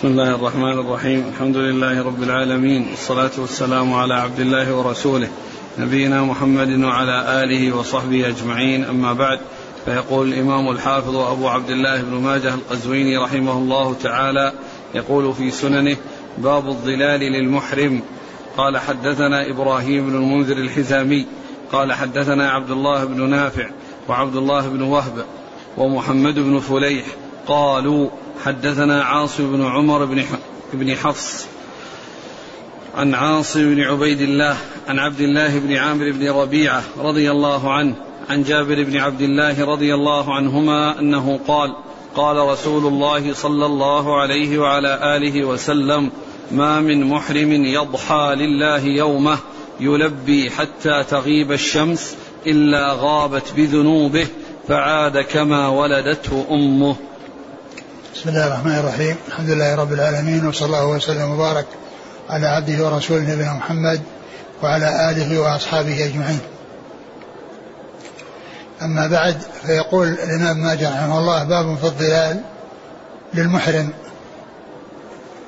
بسم الله الرحمن الرحيم. الحمد لله رب العالمين. والصلاة والسلام على عبد الله ورسوله نبينا محمد وعلى آله وصحبه أجمعين. أما بعد فيقول الإمام الحافظ أبو عبد الله بن ماجه القزويني رحمه الله تعالى يقول في سننه باب الظلال للمحرم قال حدثنا إبراهيم بن المنذر الحزامي قال حدثنا عبد الله بن نافع وعبد الله بن وهب ومحمد بن فليح قالوا حدثنا عاصم بن عمر بن بن حفص عن عاصم بن عبيد الله عن عبد الله بن عامر بن ربيعة رضي الله عنه عن جابر بن عبد الله رضي الله عنهما أنه قال قال رسول الله صلى الله عليه وعلى آله وسلم ما من محرم يضحى لله يومه يلبي حتى تغيب الشمس إلا غابت بذنوبه فعاد كما ولدته أمه. بسم الله الرحمن الرحيم. الحمد لله رب العالمين وصلى الله وسلم وبارك على عبده ورسوله نبينا محمد وعلى آله وأصحابه أجمعين. أما بعد فيقول الإمام ماجد رحمه الله باب في الظلال للمحرم.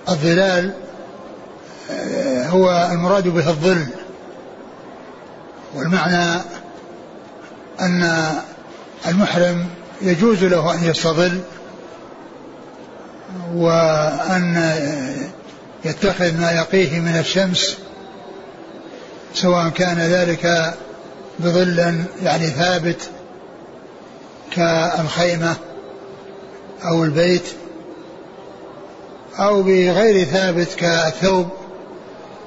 الظلال آه، هو المراد به الظل والمعنى أن المحرم يجوز له أن يستظل وأن يتخذ ما يقيه من الشمس سواء كان ذلك بظل يعني ثابت كالخيمة أو البيت أو بغير ثابت كالثوب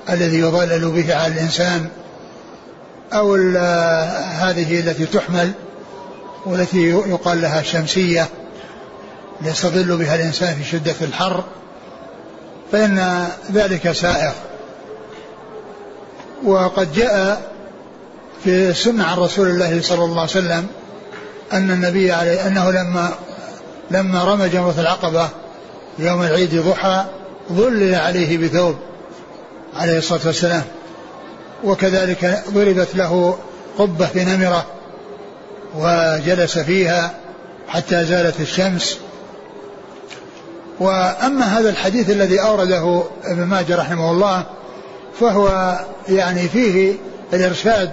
الذي يظلل به على الإنسان أو هذه التي تحمل والتي يقال لها شمسية. يستظل بها الإنسان في شدة الحر فإن ذلك سائغ. وقد جاء في السنة عن رسول الله صلى الله عليه وسلم أن النبي عليه أنه لما لما رمى جمرة العقبة يوم العيد ضحى ظلل عليه بثوب عليه الصلاة والسلام. وكذلك ضربت له قبة في نمرة وجلس فيها حتى زالت الشمس. وأما هذا الحديث الذي أورده ابن ماجه رحمه الله فهو يعني فيه الإرشاد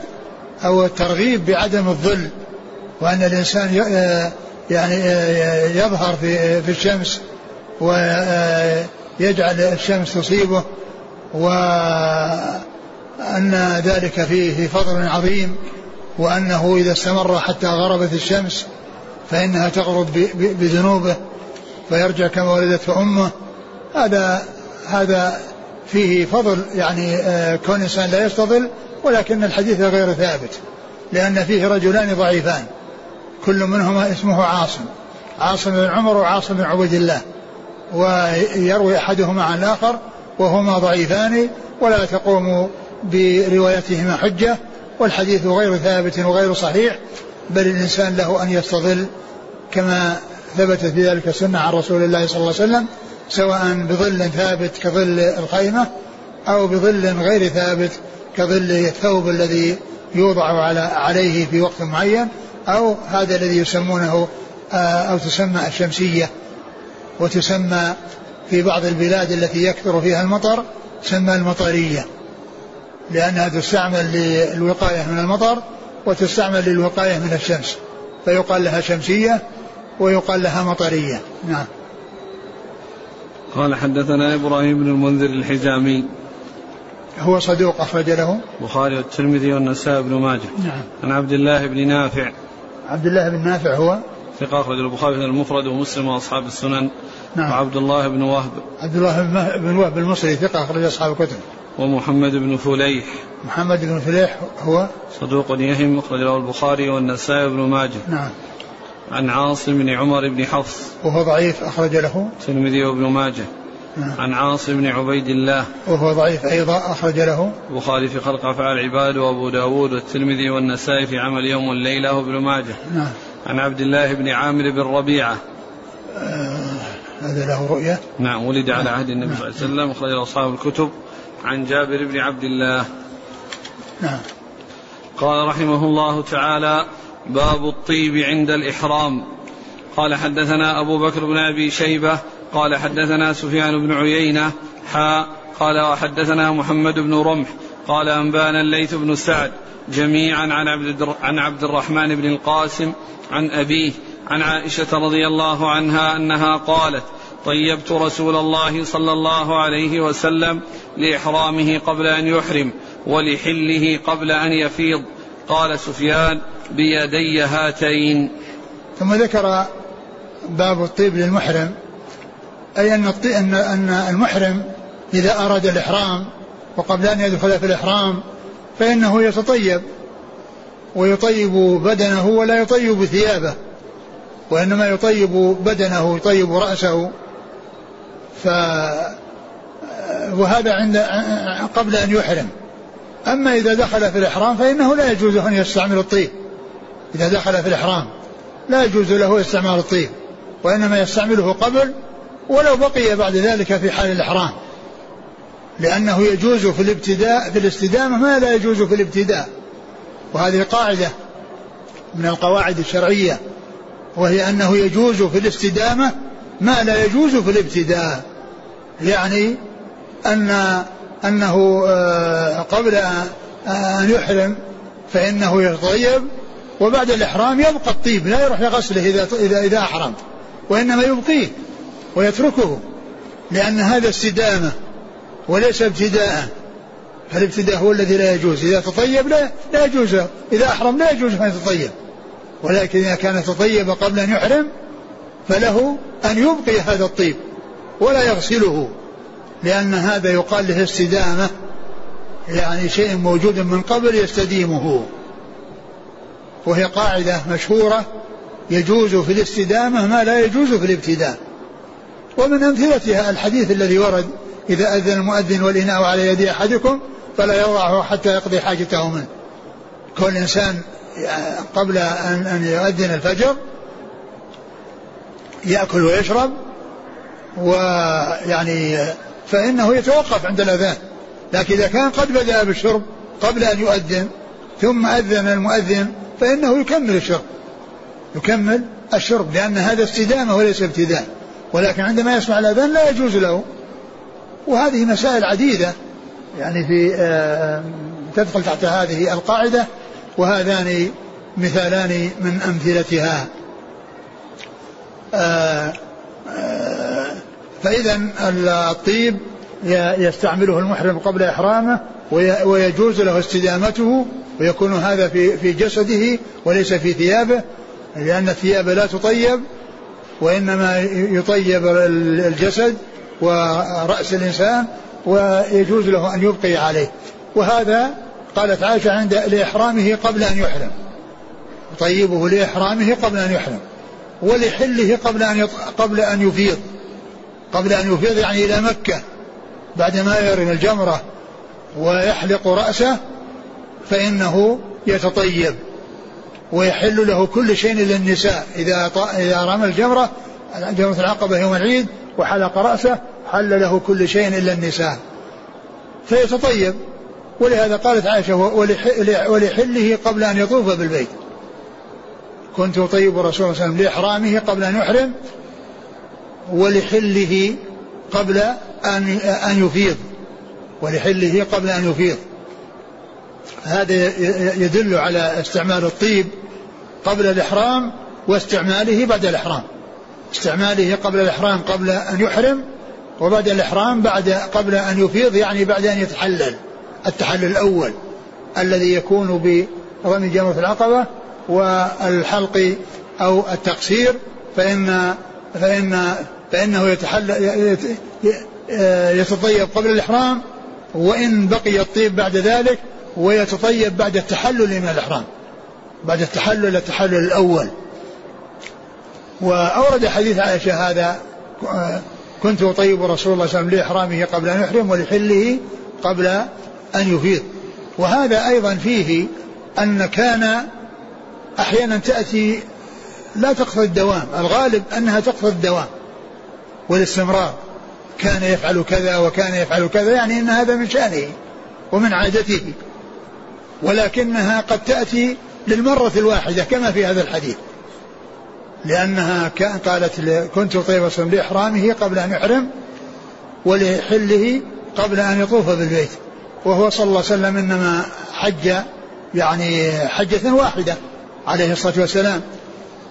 أو الترغيب بعدم الظل وأن الإنسان يعني يظهر في في الشمس ويجعل الشمس تصيبه وأن ذلك فيه فضل عظيم وأنه إذا استمر حتى غربت الشمس فإنها تغرب بذنوبه. فيرجع كما ولدته أمه. هذا هذا فيه فضل يعني آه، كون الانسان لا يستظل ولكن الحديث غير ثابت لأن فيه رجلان ضعيفان كل منهما اسمه عاصم. عاصم بن عمر وعاصم بن عبيد الله. ويروي أحدهما عن الآخر وهما ضعيفان ولا تقوم بروايتهما حجة والحديث غير ثابت وغير صحيح بل الإنسان له أن يستظل كما ثبتت في ذلك السنة عن رسول الله صلى الله عليه وسلم سواء بظل ثابت كظل الخيمة أو بظل غير ثابت كظل الثوب الذي يوضع على عليه في وقت معين أو هذا الذي يسمونه آه، أو تسمى الشمسية وتسمى في بعض البلاد التي يكثر فيها المطر تسمى المطرية لأنها تستعمل للوقاية من المطر وتستعمل للوقاية من الشمس فيقال لها شمسية ويقال لها مطرية. نعم. قال حدثنا إبراهيم بن المنذر الحزامي هو صدوق أخرج له. البخاري والترمذي والنسائي بن ماجه. نعم. عن عبد الله بن نافع. عبد الله بن نافع هو؟ ثقة أخرج البخاري في المفرد ومسلم وأصحاب السنن. نعم. وعبد الله بن وهب. عبد الله بن وهب المصري ثقة أخرج أصحاب الكتب. ومحمد بن فليح. محمد بن فليح هو؟ صدوق يهم أخرج له البخاري والنسائي بن ماجه. نعم. عن عاصم بن عمر بن حفص. وهو ضعيف أخرج له. الترمذي وابن ماجه. نعم. عن عاصم بن عبيد الله. وهو ضعيف أيضا أخرج له. البخاري في خلق أفعال العباد وأبو داود والترمذي والنسائي في عمل يوم والليلة وابن ماجه. نعم. عن عبد الله بن عامر بن ربيعة. آه هذا له رؤية. نعم ولد على عهد النبي نعم. صلى الله عليه وسلم أخرج أصحاب الكتب. عن جابر بن عبد الله. نعم. قال رحمه الله تعالى باب الطيب عند الإحرام. قال حدثنا أبو بكر بن أبي شيبة قال حدثنا سفيان بن عيينة حا قال وحدثنا محمد بن رمح قال أنبانا الليث بن سعد جميعا عن عبد عن عبد الرحمن بن القاسم عن أبيه عن عائشة رضي الله عنها أنها قالت طيبت رسول الله صلى الله عليه وسلم لإحرامه قبل أن يحرم ولحله قبل أن يفيض. قال سفيان بيدي هاتين. ثم ذكر باب الطيب للمحرم أي أن أن المحرم إذا أراد الإحرام وقبل أن يدخل في الإحرام فإنه يتطيب ويطيب بدنه ولا يطيب ثيابه وإنما يطيب بدنه يطيب رأسه. ف وهذا عند قبل أن يحرم. أما إذا دخل في الإحرام فإنه لا يجوز أن يستعمل الطيب. إذا دخل في الإحرام لا يجوز له استعمال الطيب وإنما يستعمله قبل ولو بقي بعد ذلك في حال الإحرام. لأنه يجوز في الابتداء في الاستدامة ما لا يجوز في الابتداء. وهذه قاعدة من القواعد الشرعية وهي أنه يجوز في الاستدامة ما لا يجوز في الابتداء. يعني أن أنه آه، قبل أن يحرم فإنه يتطيب وبعد الإحرام يبقى الطيب لا يروح لغسله إذا إذا إذا أحرم وإنما يبقيه ويتركه لأن هذا استدامة وليس ابتداء فالابتداء هو الذي لا يجوز إذا تطيب لا, لا يجوز إذا أحرم لا يجوز أن يتطيب ولكن إذا كان تطيب قبل أن يحرم فله أن يبقي هذا الطيب ولا يغسله لأن هذا يقال له استدامة يعني شيء موجود من قبل يستديمه. وهي قاعدة مشهورة يجوز في الاستدامة ما لا يجوز في الابتداء. ومن أمثلتها الحديث الذي ورد إذا أذن المؤذن والإناء على يد أحدكم فلا يضعه حتى يقضي حاجته منه. كل إنسان قبل أن أن يؤذن الفجر يأكل ويشرب ويعني فإنه يتوقف عند الأذان. لكن إذا كان قد بدأ بالشرب قبل أن يؤذن ثم أذن المؤذن فإنه يكمل الشرب. يكمل الشرب لأن هذا استدامة وليس ابتداء. ولكن عندما يسمع الأذان لا يجوز له. وهذه مسائل عديدة. يعني في آه، تدخل تحت هذه القاعدة. وهذان مثالان من أمثلتها. آه، آه، فإذا الطيب يستعمله المحرم قبل إحرامه. ويجوز له استدامته ويكون هذا في في جسده وليس في ثيابه لأن الثياب لا تطيب وإنما يطيب الجسد ورأس الإنسان ويجوز له أن يبقي عليه. وهذا قالت عائشة عند لإحرامه قبل أن يحرم. يطيبه لإحرامه قبل أن يحرم. ولحله قبل أن قبل أن يفيض. قبل أن يفيض يعني إلى مكة بعدما يرم الجمرة. ويحلق رأسه فإنه يتطيب ويحل له كل شيء إلا النساء إذا إذا رمى الجمرة جمرة العقبة يوم العيد وحلق رأسه حل له كل شيء إلا النساء فيتطيب. ولهذا قالت عائشة ولحله قبل أن يطوف بالبيت. كنت أطيب الرسول صلى الله عليه وسلم لإحرامه قبل أن يحرم ولحله قبل أن أن يفيض. ولحله قبل أن يفيض. هذا يدل على استعمال الطيب قبل الإحرام واستعماله بعد الإحرام. استعماله قبل الإحرام قبل أن يحرم وبعد الإحرام بعد قبل أن يفيض يعني بعد أن يتحلل. التحلل الأول الذي يكون برمي جمرة العقبة والحلق أو التقصير فإن فإن فإنه يتحل يتطيب قبل الإحرام وإن بقي الطيب بعد ذلك ويتطيب بعد التحلل من الإحرام. بعد التحلل التحلل الأول. وأورد حديث عائشة هذا كنت أطيب رسول الله صلى الله عليه وسلم لإحرامه قبل أن يحرم ولحله قبل أن يفيض. وهذا أيضا فيه أن كان أحيانا تأتي لا تقتضي الدوام. الغالب أنها تقتضي الدوام والاستمرار. كان يفعل كذا وكان يفعل كذا يعني أن هذا من شأنه ومن عادته. ولكنها قد تأتي للمرة الواحدة كما في هذا الحديث. لأنها قالت كنت طيبة لإحرامه قبل أن يحرم ولحله قبل أن يطوف بالبيت. وهو صلى الله عليه وسلم إنما حج يعني حجة واحدة عليه الصلاة والسلام.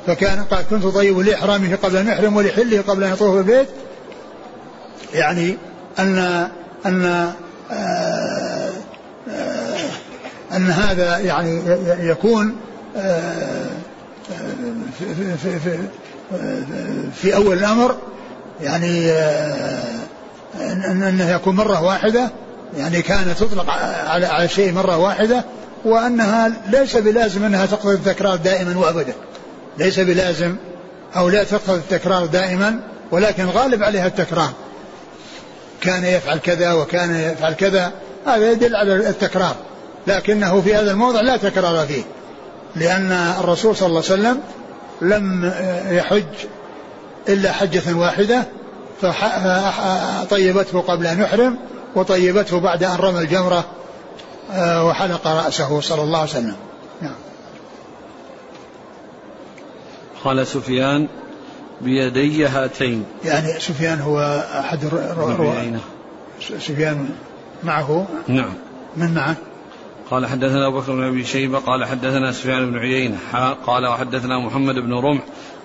فكان قال كنت طيب لإحرامه قبل أن يحرم ولحله قبل أن يطوف بالبيت. يعني أن أن آه، آه، أن هذا يعني يكون آه، في, في, في, في أول الأمر يعني أنه يكون مرة واحدة يعني كانت تطلق على على شيء مرة واحدة وأنها ليس بلازم أنها تقتضي التكرار دائما وأبدا. ليس بلازم أو لا تقتضي التكرار دائما ولكن غالب عليها التكرار. كان يفعل كذا وكان يفعل كذا هذا يدل على التكرار. لكنه في هذا الموضع لا تكرار فيه. لأن الرسول صلى الله عليه وسلم لم يحج إلا حجة واحدة فطيبته قبل أن يحرم وطيبته بعد أن رمى الجمرة آه، وحلق رأسه صلى الله عليه وسلم. نعم. قال سفيان بيدي هاتين. يعني سفيان هو أحد الرواة سفيان معه؟ نعم. من معه؟ قال حدثنا أبو بكر بن أبي شيبة قال حدثنا سفيان بن عيينة قال وحدثنا محمد بن رمح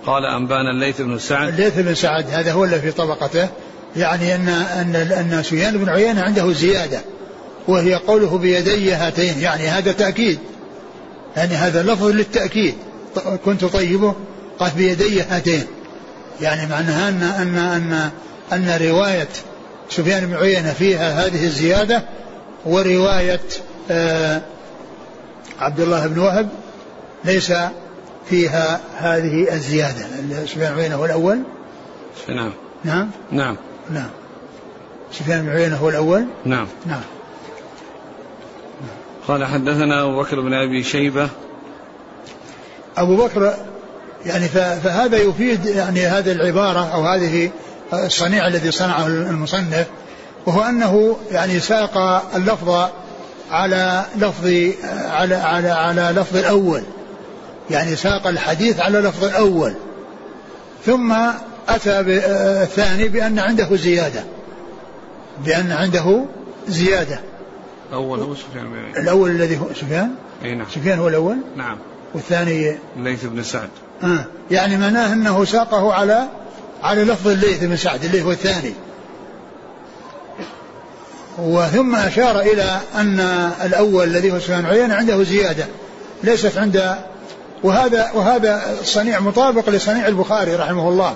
قال أنبانا الليث بن سعد. الليث بن سعد هذا هو اللي في طبقته. يعني ان ان أن سفيان بن عيينة عنده زيادة وهي قوله بيدي هاتين. يعني هذا تأكيد. يعني هذا لفظ للتأكيد. كنت طيبه؟ قال بيدي هاتين. يعني معناها ان ان ان أن رواية سفيان بن عيينة فيها هذه الزيادة ورواية آه عبد الله بن وهب ليس فيها هذه الزيادة. سفيان بن عيينة هو الأول؟ نعم. نعم؟ نعم. نعم. سفيان بن عيينة هو الأول؟ نعم. نعم. قال حدثنا أبو بكر بن أبي شيبة. أبو بكر يعني فهذا يفيد يعني هذه العبارة أو هذه الصنيع الذي صنعه المصنف وهو أنه يعني ساق اللفظ على لفظ على على على لفظ الأول. يعني ساق الحديث على لفظ الأول. ثم أتى بالثاني بأن عنده زيادة. بأن عنده زيادة. الأول هو سفيان الأول الذي هو سفيان؟ أي نعم. سفيان هو الأول؟ نعم. والثاني الليث بن سعد. يعني معناه أنه ساقه على على لفظ الليث بن سعد اللي هو الثاني. وثم أشار إلى أن الأول الذي هو سفيان عيينة عنده زيادة ليست عند وهذا وهذا صنيع مطابق لصنيع البخاري رحمه الله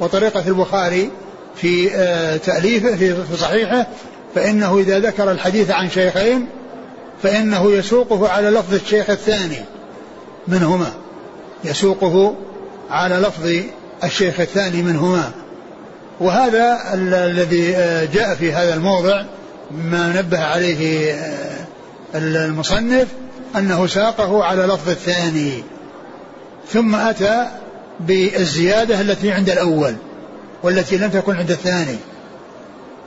وطريقة البخاري في آه، تأليفه في صحيحه فإنه إذا ذكر الحديث عن شيخين فإنه يسوقه على لفظ الشيخ الثاني منهما. يسوقه على لفظ الشيخ الثاني منهما. وهذا الذي آه، جاء في هذا الموضع ما نبه عليه آه، المصنف أنه ساقه على لفظ الثاني. ثم أتى بالزيادة التي عند الأول والتي لم تكن عند الثاني.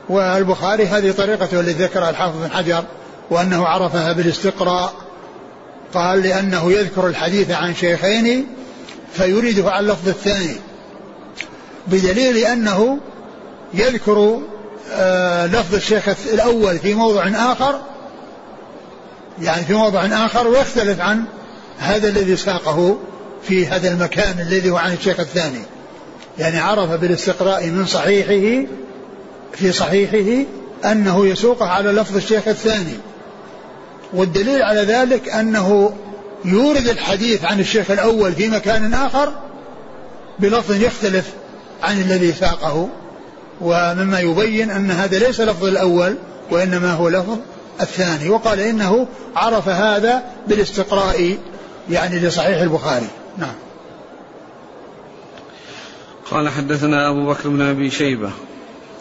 والبخاري هذه طريقته التي ذكرها الحافظ بن حجر وأنه عرفها بالاستقراء قال لأنه يذكر الحديث عن شيخين فيريده على اللفظ الثاني بدليل أنه يذكر آه لفظ الشيخ الأول في موضع آخر يعني في موضع آخر ويختلف عن هذا الذي ساقه في هذا المكان الذي هو عن الشيخ الثاني. يعني عرف بالاستقراء من صحيحه في صحيحه أنه يسوقه على لفظ الشيخ الثاني. والدليل على ذلك أنه يورد الحديث عن الشيخ الأول في مكان آخر بلفظ يختلف عن الذي ساقه ومما يبين أن هذا ليس لفظ الأول وإنما هو لفظ الثاني وقال إنه عرف هذا بالاستقراء يعني لصحيح البخاري. نعم. قال حدثنا أبو بكر بن أبي شيبة.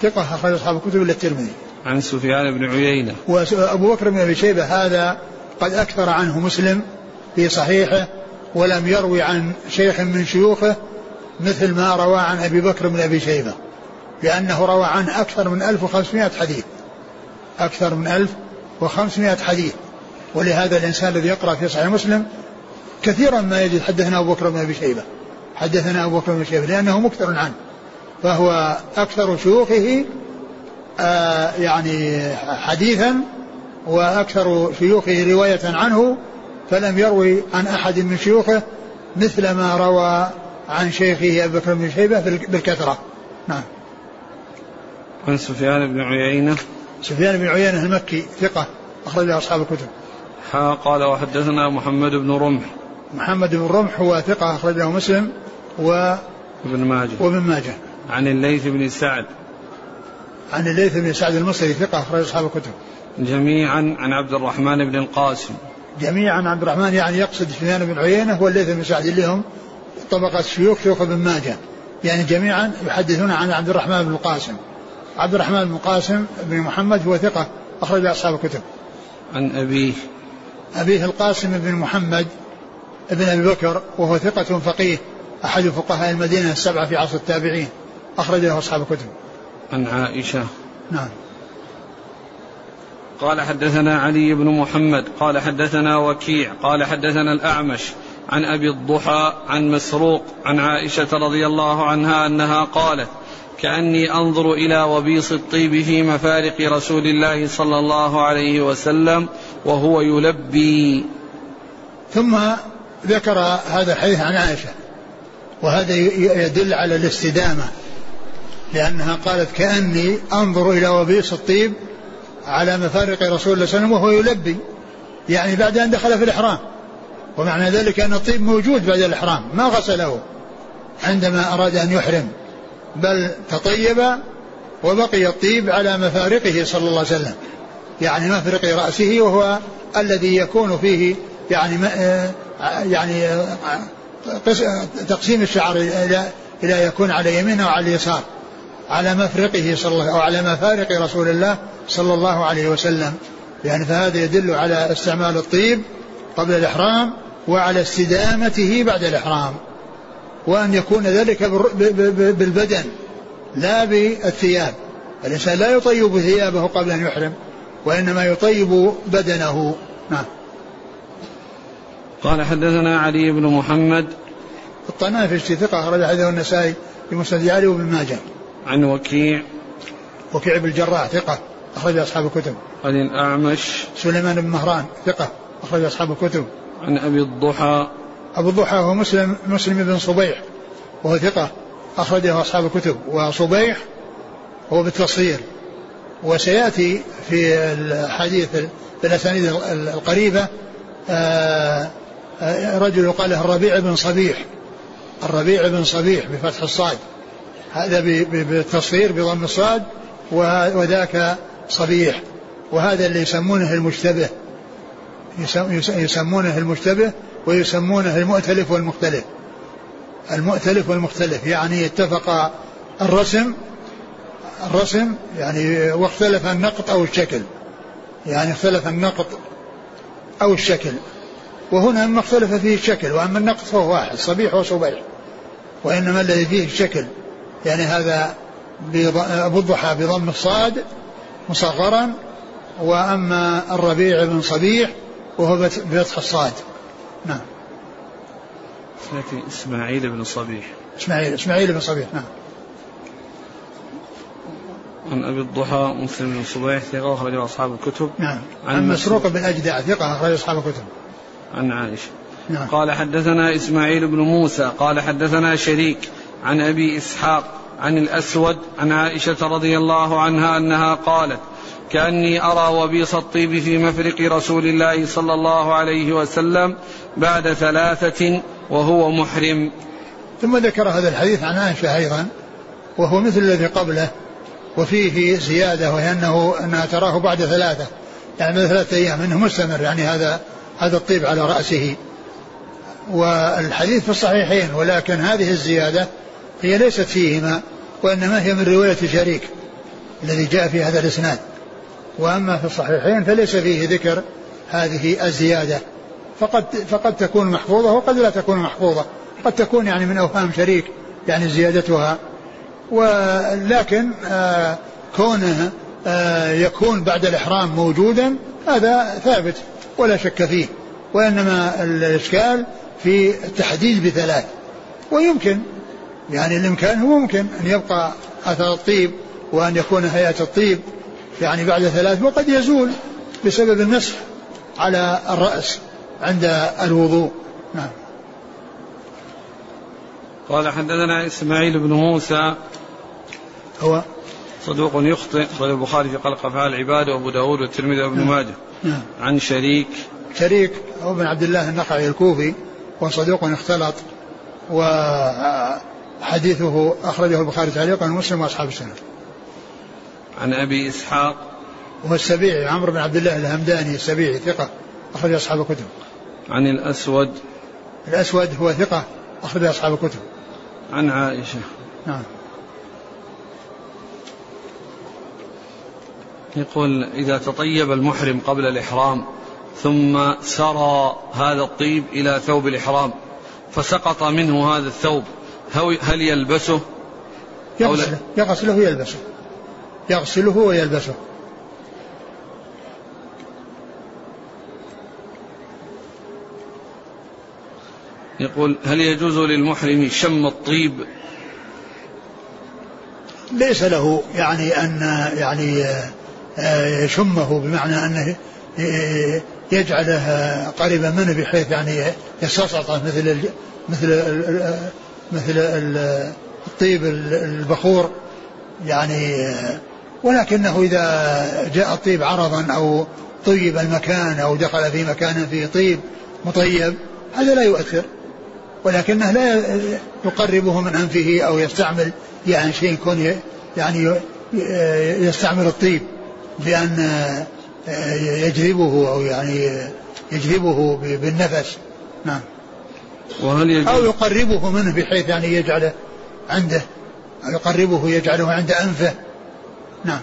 ثقة أخرج أصحاب الكتب إلا الترمذي. عن سفيان بن عيينة. وأبو بكر بن أبي شيبة هذا قد أكثر عنه مسلم في صحيحه ولم يروي عن شيخ من شيوخه مثل ما روى عن أبي بكر بن أبي شيبة لأنه روى عنه أكثر من 1500 حديث. أكثر من 1500 حديث. ولهذا الإنسان الذي يقرأ في صحيح مسلم كثيرا ما يجد حدثنا أبو بكر بن أبي شيبة. حدثنا أبو بكر بن شيبة لأنه مكثر عنه فهو أكثر شيوخه يعني حديثا وأكثر شيوخه رواية عنه فلم يروي عن أحد من شيوخه مثل ما روى عن شيخه أبي بكر بن شيبة بالكثرة. نعم. عن سفيان بن عيينة. سفيان بن عيينة المكي ثقة أخرج أصحاب الكتب. ها قال وحدثنا محمد بن رمح. محمد بن رمح هو ثقة أخرجه مسلم و ابن ماجه. وابن ماجه. عن الليث بن سعد. عن الليث بن سعد المصري ثقة أخرج أصحاب الكتب. جميعا عن عبد الرحمن بن القاسم. جميعا عن عبد الرحمن يعني يقصد سفيان بن عيينة والليث بن سعد اللي هم طبقة شيوخ شيوخ ابن ماجه. يعني جميعا يحدثون عن عبد الرحمن بن القاسم. عبد الرحمن بن القاسم بن محمد هو ثقة أخرج أصحاب الكتب. عن أبيه. أبيه القاسم بن محمد بن أبي بكر وهو ثقة فقيه أحد فقهاء المدينة السبعة في عصر التابعين أخرج له أصحاب الكتب. عن عائشة. نعم. قال حدثنا علي بن محمد قال حدثنا وكيع قال حدثنا الأعمش عن أبي الضحى عن مسروق عن عائشة رضي الله عنها أنها قالت كأني أنظر إلى وبيص الطيب في مفارق رسول الله صلى الله عليه وسلم وهو يلبي. ثم ذكر هذا الحديث عن عائشة وهذا يدل على الاستدامة. لأنها قالت كأني أنظر إلى وبيص الطيب على مفارق رسول الله صلى الله عليه وسلم وهو يلبي. يعني بعد أن دخل في الإحرام. ومعنى ذلك أن الطيب موجود بعد الإحرام ما غسله. عندما أراد أن يحرم. بل تطيب وبقي الطيب على مفارقه صلى الله عليه وسلم. يعني مفرق رأسه وهو الذي يكون فيه يعني يعني تقسيم الشعر إلى إلى يكون على يمينه وعلى اليسار على مفرقه صلى الله أو على مفارق رسول الله صلى الله عليه وسلم. يعني فهذا يدل على استعمال الطيب قبل الإحرام وعلى استدامته بعد الإحرام. وأن يكون ذلك بالبدن لا بالثياب. الإنسان لا يطيب ثيابه قبل أن يحرم وإنما يطيب بدنه. نعم. قال حدثنا علي بن محمد. الطنافسي ثقة أخرج حديثه النسائي في مسند علي وابن ماجه. عن وكيع. وكيع بن الجراح ثقة أخرج أصحاب الكتب. عن الأعمش. سليمان بن مهران ثقة أخرج أصحاب الكتب. عن أبي الضحى. أبو الضحى هو مسلم مسلم بن صبيح وهو ثقة أخرجه أصحاب الكتب. وصبيح هو بالتصغير وسيأتي في الحديث في الأسانيد القريبة آه، آه، رجل يقال له الربيع بن صبيح. الربيع بن صبيح بفتح الصاد. هذا بالتصغير بضم الصاد وذاك صبيح. وهذا اللي يسمونه المشتبه. يسمونه المشتبه ويسمونه المؤتلف والمختلف. المؤتلف والمختلف يعني اتفق الرسم الرسم يعني واختلف النقط أو الشكل. يعني اختلف النقط أو الشكل. وهنا ما اختلف فيه الشكل وأما النقط فهو واحد صبيح وصبيح. وإنما الذي فيه الشكل. يعني هذا أبو الضحى بضم الصاد مصغرا وأما الربيع بن صبيح وهو بفتح الصاد. نعم. إسماعيل بن صبيح. إسماعيل إسماعيل بن صبيح نعم. عن أبي الضحى مسلم بن صبيح ثقة أخرجه أصحاب الكتب. نعم. عن, مسروق بن أجدع ثقة أخرج أصحاب الكتب. عن عائشة. نعم. قال حدثنا إسماعيل بن موسى قال حدثنا شريك عن أبي إسحاق عن الأسود عن عائشة رضي الله عنها أنها قالت كأني أرى وبيص الطيب في مفرق رسول الله صلى الله عليه وسلم بعد ثلاثة وهو محرم. ثم ذكر هذا الحديث عن عائشة أيضا وهو مثل الذي قبله وفيه زيادة وهي أنه أنها تراه بعد ثلاثة. يعني بعد ثلاثة أيام أنه مستمر يعني هذا هذا الطيب على رأسه. والحديث في الصحيحين ولكن هذه الزيادة هي ليست فيهما وإنما هي من رواية شريك الذي جاء في هذا الإسناد. وأما في الصحيحين فليس فيه ذكر هذه الزيادة. فقد فقد تكون محفوظة وقد لا تكون محفوظة. قد تكون يعني من أوهام شريك يعني زيادتها. ولكن آه كونه آه يكون بعد الإحرام موجودا هذا ثابت ولا شك فيه. وإنما الإشكال في التحديد بثلاث. ويمكن يعني الإمكان هو ممكن أن يبقى أثر الطيب وأن يكون هيئة الطيب. يعني بعد ثلاث وقد يزول بسبب المسح على الرأس عند الوضوء. نعم. قال حدثنا إسماعيل بن موسى. هو صدوق يخطئ. أخرج البخاري في خلق أفعال العباد وأبو داود والترمذي وابن نعم. ماجه. نعم. عن شريك. شريك هو بن عبد الله النخعي الكوفي وصدوق اختلط وحديثه أخرجه البخاري تعليقا ومسلم وأصحاب السنة. عن أبي إسحاق. وهو السبيعي عمرو بن عبد الله الهمداني السبيعي ثقة أخرج أصحاب الكتب. عن الأسود. الأسود هو ثقة أخرج أصحاب الكتب. عن عائشة. نعم. يقول إذا تطيب المحرم قبل الإحرام ثم سرى هذا الطيب إلى ثوب الإحرام فسقط منه هذا الثوب هل يلبسه؟ يغسله يغسله ويلبسه. يغسله ويلبسه. يقول هل يجوز للمحرم شم الطيب؟ ليس له يعني أن يعني آه، يشمه بمعنى أنه يجعله قريبا منه بحيث يعني يستسلطه مثل مثل مثل الطيب البخور يعني ولكنه إذا جاء الطيب عرضا أو طيب المكان أو دخل في مكان فيه طيب مطيب هذا لا يؤثر ولكنه لا يقربه من أنفه أو يستعمل يعني شيء يكون يعني يستعمل الطيب بأن يجذبه أو يعني يجذبه بالنفس. نعم. وهل يجب أو يقربه منه بحيث يعني يجعله عنده أو يقربه يجعله عند أنفه. نعم.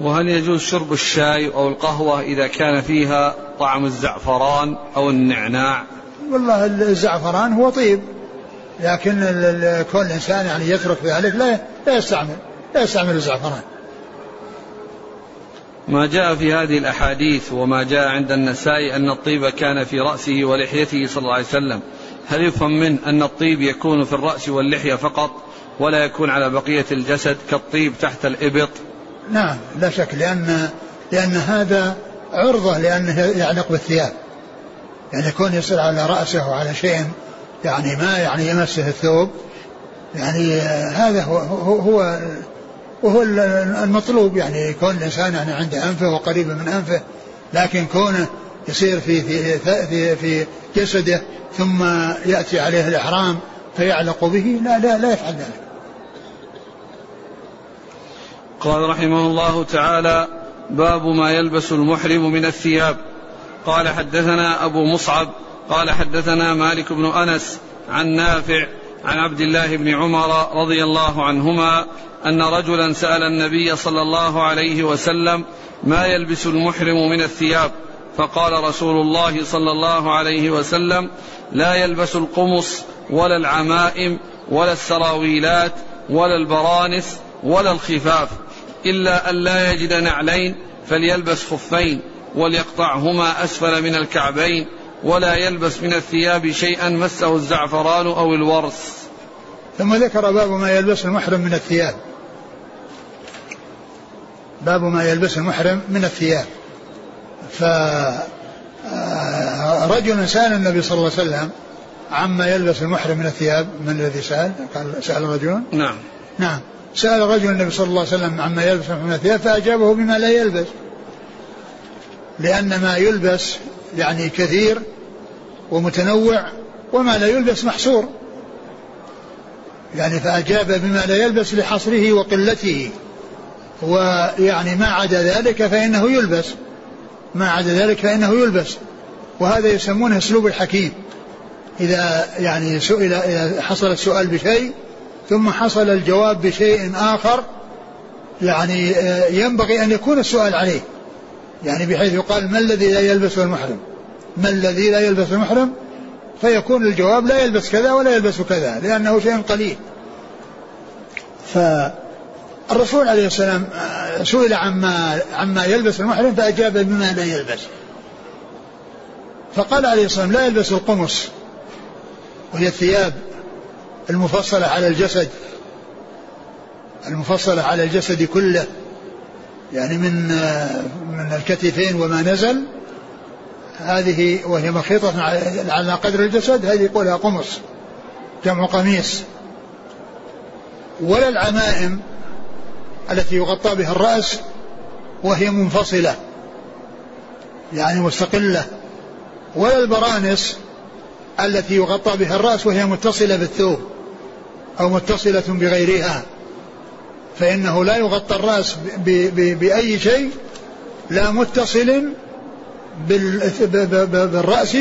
وهل يجوز شرب الشاي أو القهوة إذا كان فيها طعم الزعفران أو النعناع؟ والله الزعفران هو طيب لكن كل إنسان يعني يترك ذلك لا لا يستعمل لا يستعمل الزعفران. ما جاء في هذه الأحاديث وما جاء عند النساء أن الطيب كان في رأسه ولحيته صلى الله عليه وسلم. هل يفهم منه أن الطيب يكون في الرأس واللحية فقط ولا يكون على بقية الجسد كالطيب تحت الإبط؟ نعم لا شك لأن لأن هذا عرضة لأنه يعلق بالثياب. يعني يكون يصير على رأسه وعلى شيء يعني ما يعني يمسه الثوب. يعني هذا هو, هو وهو المطلوب يعني يكون الإنسان يعني عند أنفه وقريب من أنفه لكن كونه يصير في في في, في جسده ثم يأتي عليه الإحرام فيعلق به لا لا لا يفعل ذلك. قال رحمه الله تعالى باب ما يلبس المحرم من الثياب قال حدثنا أبو مصعب قال حدثنا مالك بن أنس عن نافع عن عبد الله بن عمر رضي الله عنهما أن رجلا سأل النبي صلى الله عليه وسلم ما يلبس المحرم من الثياب؟ فقال رسول الله صلى الله عليه وسلم لا يلبس القمص ولا العمائم ولا السراويلات ولا البرانس ولا الخفاف إلا أن لا يجد نعلين فليلبس خفين وليقطعهما أسفل من الكعبين. ولا يلبس من الثياب شيئا مسه الزعفران أو الورس ثم ذكر باب ما يلبس المحرم من الثياب. باب ما يلبس المحرم من الثياب. ف آه، رجل سأل النبي صلى الله عليه وسلم عما يلبس المحرم من الثياب. من الذي سأل؟ قال سأل رجل؟ نعم. نعم. سأل رجل النبي صلى الله عليه وسلم عما يلبس من الثياب فأجابه بما لا يلبس. لأن ما يلبس يعني كثير ومتنوع وما لا يلبس محصور. يعني فأجاب بما لا يلبس لحصره وقلته. ويعني ما عدا ذلك فإنه يلبس. ما عدا ذلك فإنه يلبس. وهذا يسمونه أسلوب الحكيم. إذا يعني سئل إذا حصل السؤال بشيء ثم حصل الجواب بشيء آخر يعني ينبغي أن يكون السؤال عليه. يعني بحيث يقال ما الذي لا يلبسه المحرم ما الذي لا يلبس المحرم فيكون الجواب لا يلبس كذا ولا يلبس كذا لأنه شيء قليل. فالرسول عليه السلام آه، سئل عما عما يلبس المحرم فأجاب بما لا يلبس. فقال عليه الصلاة والسلام لا يلبس القمص. وهي الثياب المفصلة على الجسد المفصلة على الجسد كله يعني من من الكتفين وما نزل. هذه وهي مخيطة على قدر الجسد هذه يقولها قمص جمع قميص. ولا العمائم التي يغطى بها الرأس وهي منفصلة يعني مستقلة. ولا البرانس التي يغطى بها الرأس وهي متصلة بالثوب أو متصلة بغيرها. فإنه لا يغطى الرأس بأي شيء لا متصل بالرأس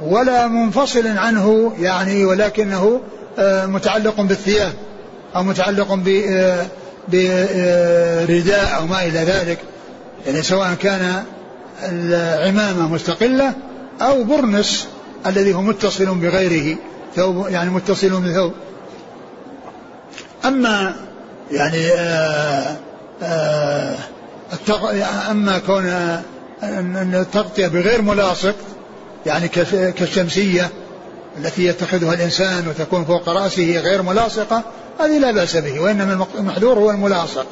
ولا منفصل عنه يعني ولكنه آه، متعلق بالثياب أو متعلق برداء أو ما إلى ذلك يعني سواء كان العمامة مستقلة أو برنس الذي هو متصل بغيره ثوب يعني متصل بثوب. أما يعني آآ آآ أما كون أن التغطية بغير ملاصق يعني كالشمسية التي يتخذها الإنسان وتكون فوق رأسه غير ملاصقة هذه لا بأس به وإنما المحذور هو الملاصق.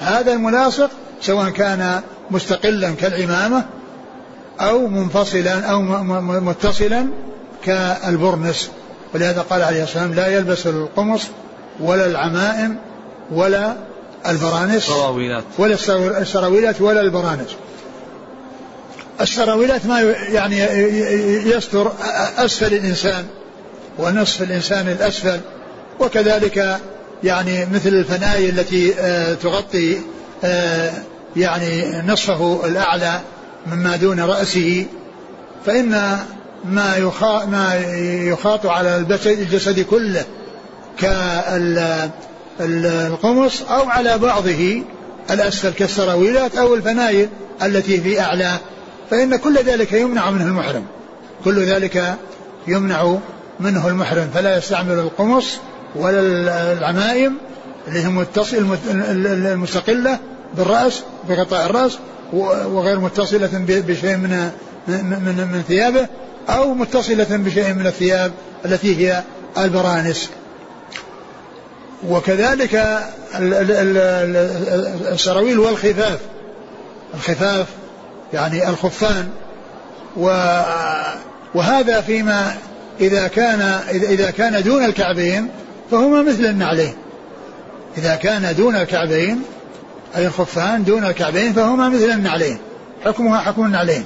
هذا الملاصق سواء كان مستقلا كالعمامة أو منفصلا أو متصلا كالبرنس. ولهذا قال عليه الصلاة والسلام لا يلبس القمص ولا العمائم ولا البرانس السراويلات. ولا السراويلات ولا البرانس. السراويلات ما يعني يستر أسفل الإنسان ونصف الإنسان الأسفل. وكذلك يعني مثل الفنايل التي آه، تغطي آه، يعني نصفه الأعلى مما دون رأسه. فإن ما ما يخاط على الجسد كله كالقمص أو على بعضه الأسفل كالسراويلات أو الفنايل التي في أعلاه فإن كل ذلك يمنع منه المحرم. كل ذلك يمنع منه المحرم. فلا يستعمل القمص ولا العمائم اللي هي متصل المستقلة بالرأس بغطاء الرأس وغير متصلة بشيء من من من ثيابه أو متصلة بشيء من الثياب التي هي البرانس. وكذلك السراويل والخفاف. الخفاف يعني الخفان. وهذا فيما إذا كان إذا كان دون الكعبين فهما مثل النعلين. إذا كان دون الكعبين أي الخفان دون الكعبين فهما مثل النعلين. حكمها حكم النعلين.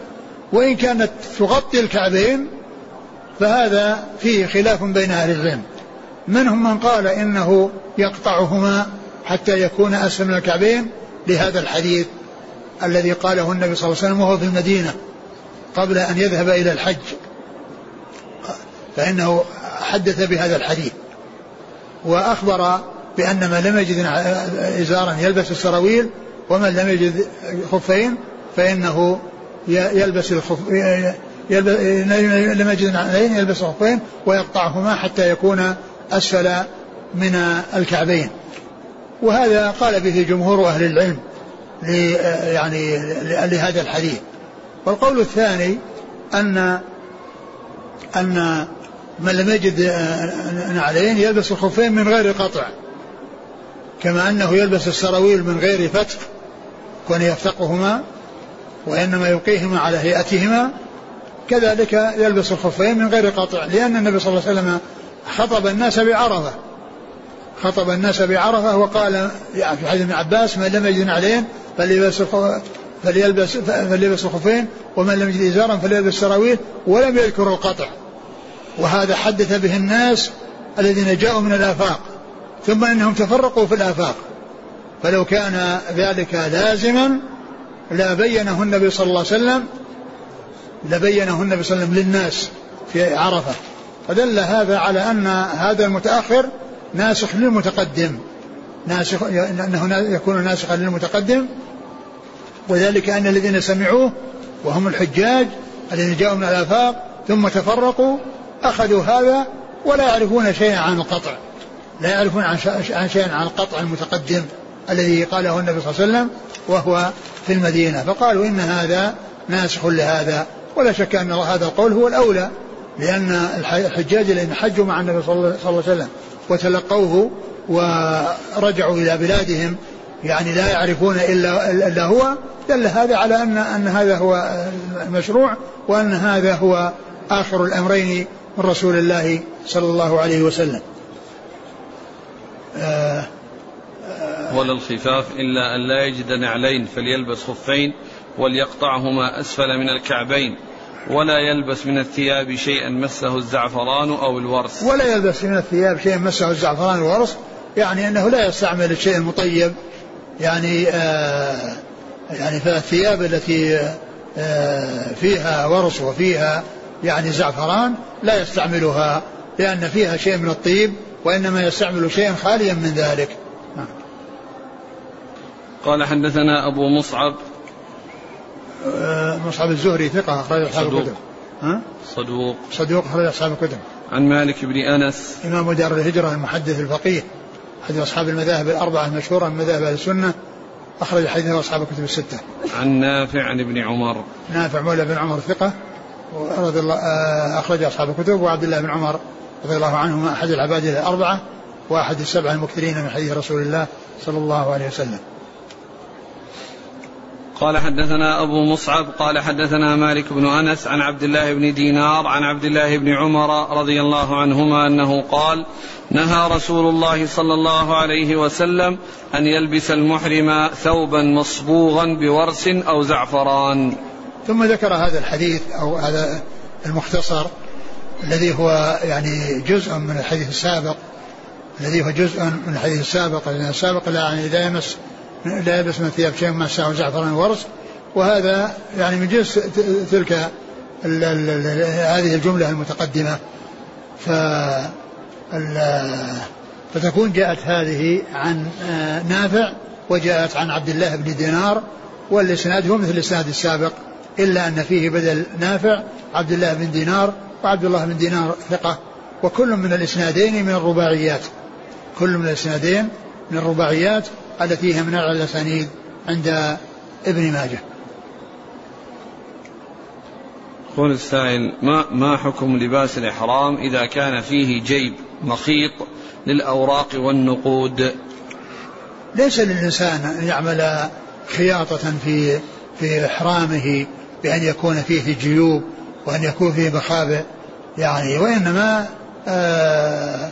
وإن كانت تغطي الكعبين فهذا فيه خلاف بين أهل العلم. منهم من قال إنه يقطعهما حتى يكون أسفل من الكعبين لهذا الحديث. الذي قاله النبي صلى الله عليه وسلم وهو في المدينة قبل أن يذهب إلى الحج. فإنه حدث بهذا الحديث. وأخبر بأن من لم يجد إزارا يلبس السراويل ومن لم يجد خفين فإنه يلبس الخف لم يجد نعلين يلبس الخفين ويقطعهما حتى يكون أسفل من الكعبين. وهذا قال به جمهور أهل العلم. يعني لهذا الحديث. والقول الثاني أن أن من لم يجد نعلين يلبس الخفين من غير قطع كما أنه يلبس السراويل من غير فتق كون يفتقهما وإنما يلقيهما على هيئتهما كذلك يلبس الخفين من غير قطع لأن النبي صلى الله عليه وسلم خطب الناس بعرفة. خطب الناس بعرفة وقال يعني في حديث ابن عباس من لم يجد عليهم فليلبس فليلبس فليلبس الخفين ومن لم يجد إزارا فليلبس سراويل ولم يذكر القطع. وهذا حدث به الناس الذين جاءوا من الآفاق ثم إنهم تفرقوا في الآفاق. فلو كان ذلك لازما لبينه النبي صلى الله عليه وسلم لبينه النبي صلى الله عليه وسلم للناس في عرفة. فدل هذا على أن هذا المتأخر ناسخ للمتقدم. ناسخ أنه يكون ناسخا للمتقدم. وذلك أن الذين سمعوه وهم الحجاج الذين جاءوا من الآفاق ثم تفرقوا أخذوا هذا ولا يعرفون شيئا عن القطع. لا يعرفون عن شيئا عن القطع المتقدم الذي قاله النبي صلى الله عليه وسلم وهو في المدينة. فقالوا إن هذا ناسخ لهذا. ولا شك أن هذا القول هو الأولى لأن الحجاج الذين حجوا مع النبي صلى الله عليه وسلم وتلقوه ورجعوا إلى بلادهم. يعني لا يعرفون إلا, إلا هو. دل هذا على أن, أن هذا هو المشروع وأن هذا هو آخر الأمرين من رسول الله صلى الله عليه وسلم. آه ولا الخفاف إلا أن لا يجد نعلين فليلبس خفين وليقطعهما أسفل من الكعبين. ولا يلبس من الثياب شيئا مسه الزعفران أو الورس ولا يلبس من الثياب شيئا مسه الزعفران والورس يعني أنه لا يستعمل الشيء المطيب يعني آه يعني فالثياب التي آه فيها ورس وفيها يعني زعفران لا يستعملها لأن فيها شيء من الطيب وإنما يستعمل شيئا خاليا من ذلك. نعم. قال حدثنا أبو مصعب مصعب الزهري ثقة أخرج أصحاب الكتب ها؟ صدوق صدوق أخرج أصحاب الكتب عن مالك بن أنس إمام دار الهجرة المحدث الفقيه أحد أصحاب المذاهب الأربعة المشهورة من مذاهب أهل السنة أخرج حديثه أصحاب الكتب الستة. عن نافع عن ابن عمر. نافع مولى بن عمر ثقة رضي الله آه، أخرج أصحاب الكتب وعبد الله بن عمر رضي الله عنهما أحد العباد الأربعة وأحد السبعة المكثرين من حديث رسول الله صلى الله عليه وسلم. قال حدثنا أبو مصعب قال حدثنا مالك بن أنس عن عبد الله بن دينار عن عبد الله بن عمر رضي الله عنهما أنه قال نهى رسول الله صلى الله عليه وسلم أن يلبس المحرم ثوبا مصبوغا بورس أو زعفران. ثم ذكر هذا الحديث أو هذا المختصر الذي هو يعني جزء من الحديث السابق الذي هو جزء من الحديث السابق السابق لا يعني لا يمس لا يلبس من الثياب شيء ما ساه زعفران ورس وهذا يعني من جنس تلك هذه الجملة المتقدمة. ف فتكون جاءت هذه عن آه، نافع وجاءت عن عبد الله بن دينار والإسناد هو مثل الإسناد السابق إلا أن فيه بدل نافع عبد الله بن دينار وعبد الله بن دينار ثقة. وكل من الإسنادين من الرباعيات. كل من الإسنادين من الرباعيات التي هي من الأسانيد عند ابن ماجه. يقول السائل ما ما حكم لباس الإحرام إذا كان فيه جيب مخيط للأوراق والنقود؟ ليس للإنسان أن يعمل خياطة في في إحرامه بأن يكون فيه جيوب وأن يكون فيه مخابئ يعني وإنما آه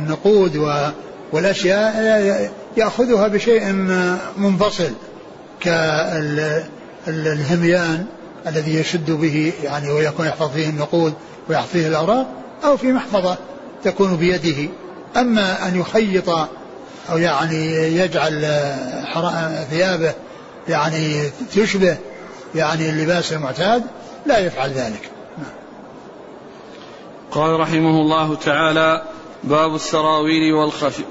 النقود والأشياء يأخذها بشيء منفصل كالهميان الذي يشد به يعني ويكون يحفظ فيه النقود ويحفظ فيه الأوراق أو في محفظة تكون بيده. أما أن يخيط أو يعني يجعل ثيابه يعني تشبه يعني اللباس المعتاد لا يفعل ذلك. قال رحمه الله تعالى باب السراويل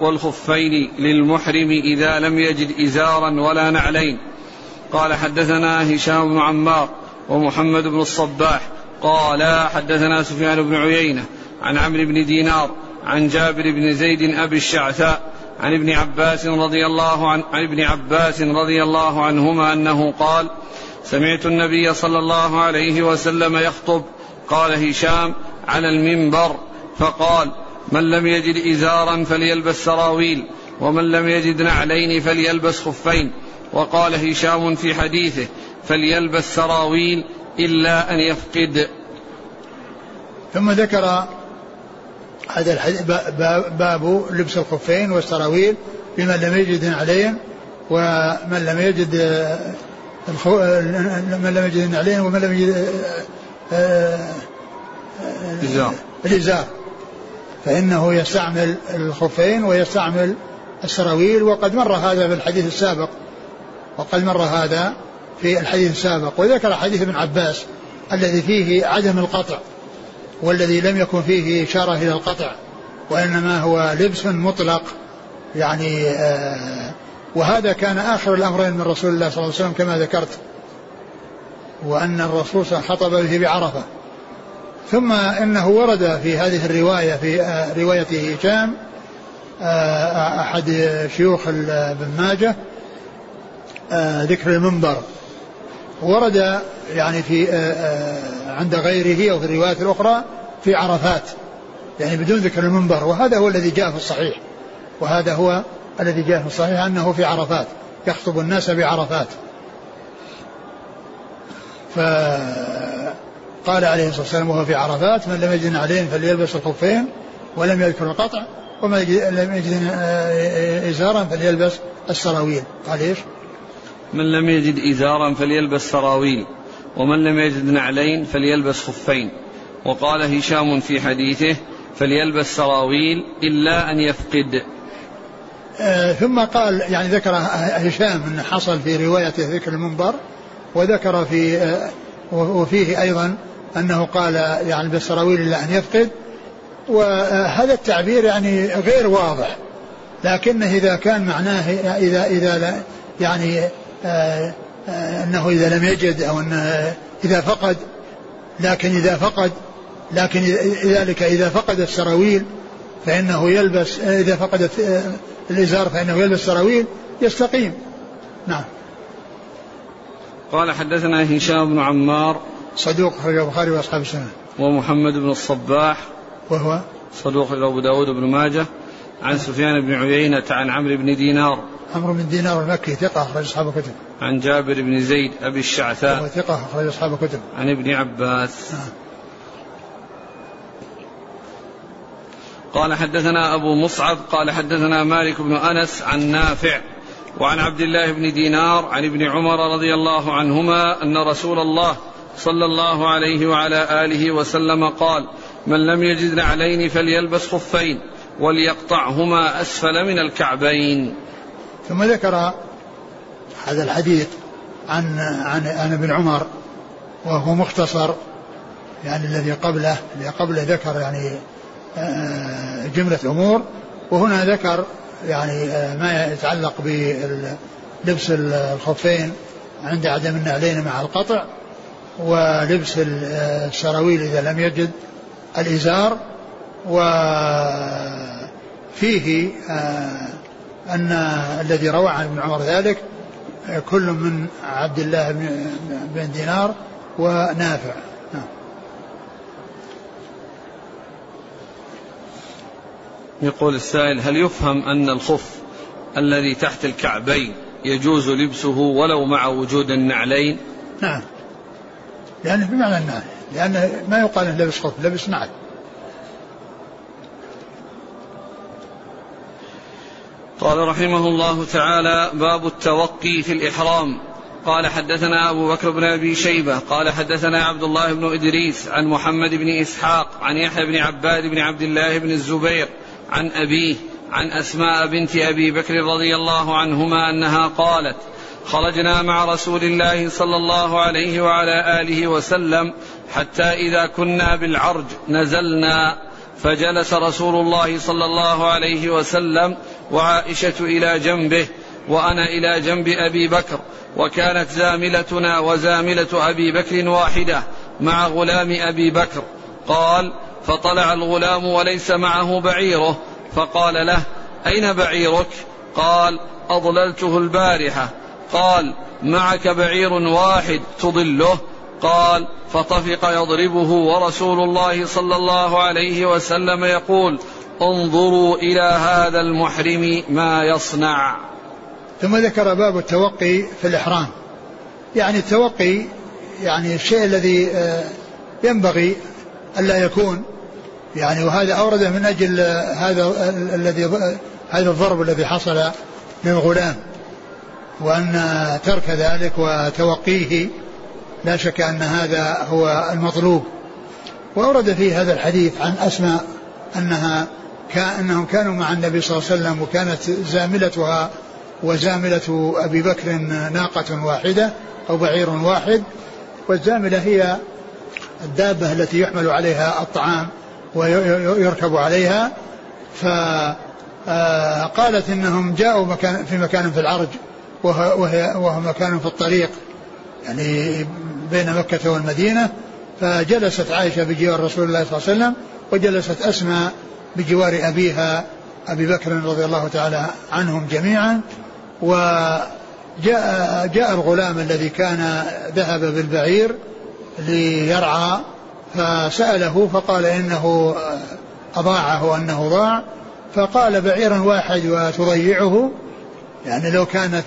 والخفين للمحرم إذا لم يجد إزارا ولا نعلين. قال حدثنا هشام بن عمار ومحمد بن الصباح. قال حدثنا سفيان بن عيينة عن عمرو بن دينار عن جابر بن زيد أبي الشعثاء عن ابن عباس رضي الله عن, عن ابن عباس رضي الله عنهما أنه قال سمعت النبي صلى الله عليه وسلم يخطب. قال هشام على المنبر. فقال من لم يجد إزارا فليلبس سراويل ومن لم يجد نعلين فليلبس خفين. وقال هشام في حديثه فليلبس سراويل إلا أن يفقد. ثم ذكر هذا الحديث باب لبس الخفين والسراويل بمن لم يجد نعلين ومن لم يجد. من لم يجد نعلين ومن لم يجد الإزار الإزار. فإنه يستعمل الخفين ويستعمل السراويل وقد مر هذا في الحديث السابق وقد مر هذا في الحديث السابق وذكر حديث ابن عباس الذي فيه عدم القطع والذي لم يكن فيه إشارة إلى القطع وإنما هو لبس مطلق يعني آه وهذا كان آخر الأمرين من رسول الله صلى الله عليه وسلم كما ذكرت وأن الرسول خطب به بعرفة. ثم إنه ورد في هذه الرواية في آه، رواية هشام آه، أحد شيوخ ابن ماجه آه، ذكر المنبر. ورد يعني في عند غيره أو في الروايات الأخرى في عرفات يعني بدون ذكر المنبر. وهذا هو الذي جاء في الصحيح. وهذا هو الذي جاء في الصحيح أنه في عرفات يخطب الناس بعرفات. فقال عليه الصلاة والسلام وهو في عرفات من لم يجد عليه فليلبس الخفين ولم يذكر القطع ومن لم يجد آه، إزارا فليلبس السراويل. قال إيش؟ من لم يجد إزارا فليلبس سراويل ومن لم يجد نعلين فليلبس خفين. وقال هشام في حديثه فليلبس سراويل إلا أن يفقد. آه ثم قال يعني ذكر هشام أن حصل في روايته ذكر المنبر وذكر في آه وفيه أيضا أنه قال يعني بالسراويل إلا أن يفقد وهذا التعبير يعني غير واضح لكنه إذا كان معناه إذا إذا يعني آه آه أنه إذا لم يجد أو أنه إذا فقد لكن إذا فقد لكن ذلك إذا فقد السراويل فإنه يلبس إذا فقد الإزار فإنه يلبس سراويل يستقيم. نعم. قال حدثنا هشام بن عمار صدوق أخرج البخاري وأصحاب السنة. ومحمد بن الصباح وهو صدوق أبو داود بن ماجه. عن سفيان بن عيينة عن عمرو بن دينار. عمرو بن دينار المكي ثقة أخرج أصحاب الكتب. عن جابر بن زيد أبي الشعثاء. وهو ثقة أخرج أصحاب الكتب. عن ابن عباس. آه. قال حدثنا أبو مصعب قال حدثنا مالك بن أنس عن نافع وعن عبد الله بن دينار عن ابن عمر رضي الله عنهما أن رسول الله صلى الله عليه وعلى آله وسلم قال من لم يجد نعلين فليلبس خفين وليقطعهما أسفل من الكعبين. ثم ذكر هذا الحديث عن عن عن ابن عمر وهو مختصر يعني الذي قبله الذي قبله ذكر يعني آه، جملة أمور وهنا ذكر يعني آه، ما يتعلق بلبس الخفين عند عدم النعلين مع القطع ولبس السراويل إذا لم يجد الإزار وفيه آه، أن الذي روى عن ابن عمر ذلك كل من عبد الله بن دينار ونافع. نعم. يقول السائل هل يفهم أن الخف الذي تحت الكعبين يجوز لبسه ولو مع وجود النعلين؟ نعم. لأنه بمعنى النعل لأن ما يقال أنه لبس خف لبس نعل قال رحمه الله تعالى باب التوقي في الإحرام. قال حدثنا أبو بكر بن أبي شيبة. قال حدثنا عبد الله بن إدريس عن محمد بن إسحاق عن يحيى بن عباد بن عبد الله بن الزبير عن أبيه عن أسماء بنت أبي بكر رضي الله عنهما أنها قالت خرجنا مع رسول الله صلى الله عليه وعلى آله وسلم حتى إذا كنا بالعرج نزلنا فجلس رسول الله صلى الله عليه وسلم وعائشة إلى جنبه وأنا إلى جنب أبي بكر وكانت زاملتنا وزاملة أبي بكر واحدة مع غلام أبي بكر. قال فطلع الغلام وليس معه بعيره فقال له أين بعيرك؟ قال أضللته البارحة. قال معك بعير واحد تضله. قال فطفق يضربه ورسول الله صلى الله عليه وسلم يقول انظروا إلى هذا المحرم ما يصنع. ثم ذكر باب التوقي في الإحرام. يعني التوقي يعني الشيء الذي آه، ينبغي ألا يكون. يعني وهذا أورده من أجل هذا الذي هذا الضرب الذي حصل للغلام وأن ترك ذلك وتوقيه لا شك أن هذا هو المطلوب. وأورد في هذا الحديث عن أسماء أنها كأنهم كانوا مع النبي صلى الله عليه وسلم وكانت زاملتها وزاملة أبي بكر ناقة واحدة أو بعير واحد. والزاملة هي الدابة التي يحمل عليها الطعام ويركب عليها. فقالت إنهم جاءوا مكان في مكان في العرج. وهي وهو مكان في الطريق يعني بين مكة والمدينة فجلست عائشة بجوار رسول الله صلى الله عليه وسلم وجلست أسماء بجوار أبيها أبي بكر رضي الله تعالى عنهم جميعا و جاء الغلام الذي كان ذهب بالبعير ليرعى فسأله فقال إنه أضاعه وأنه ضاع فقال بعيرا واحد وتضيعه يعني لو كانت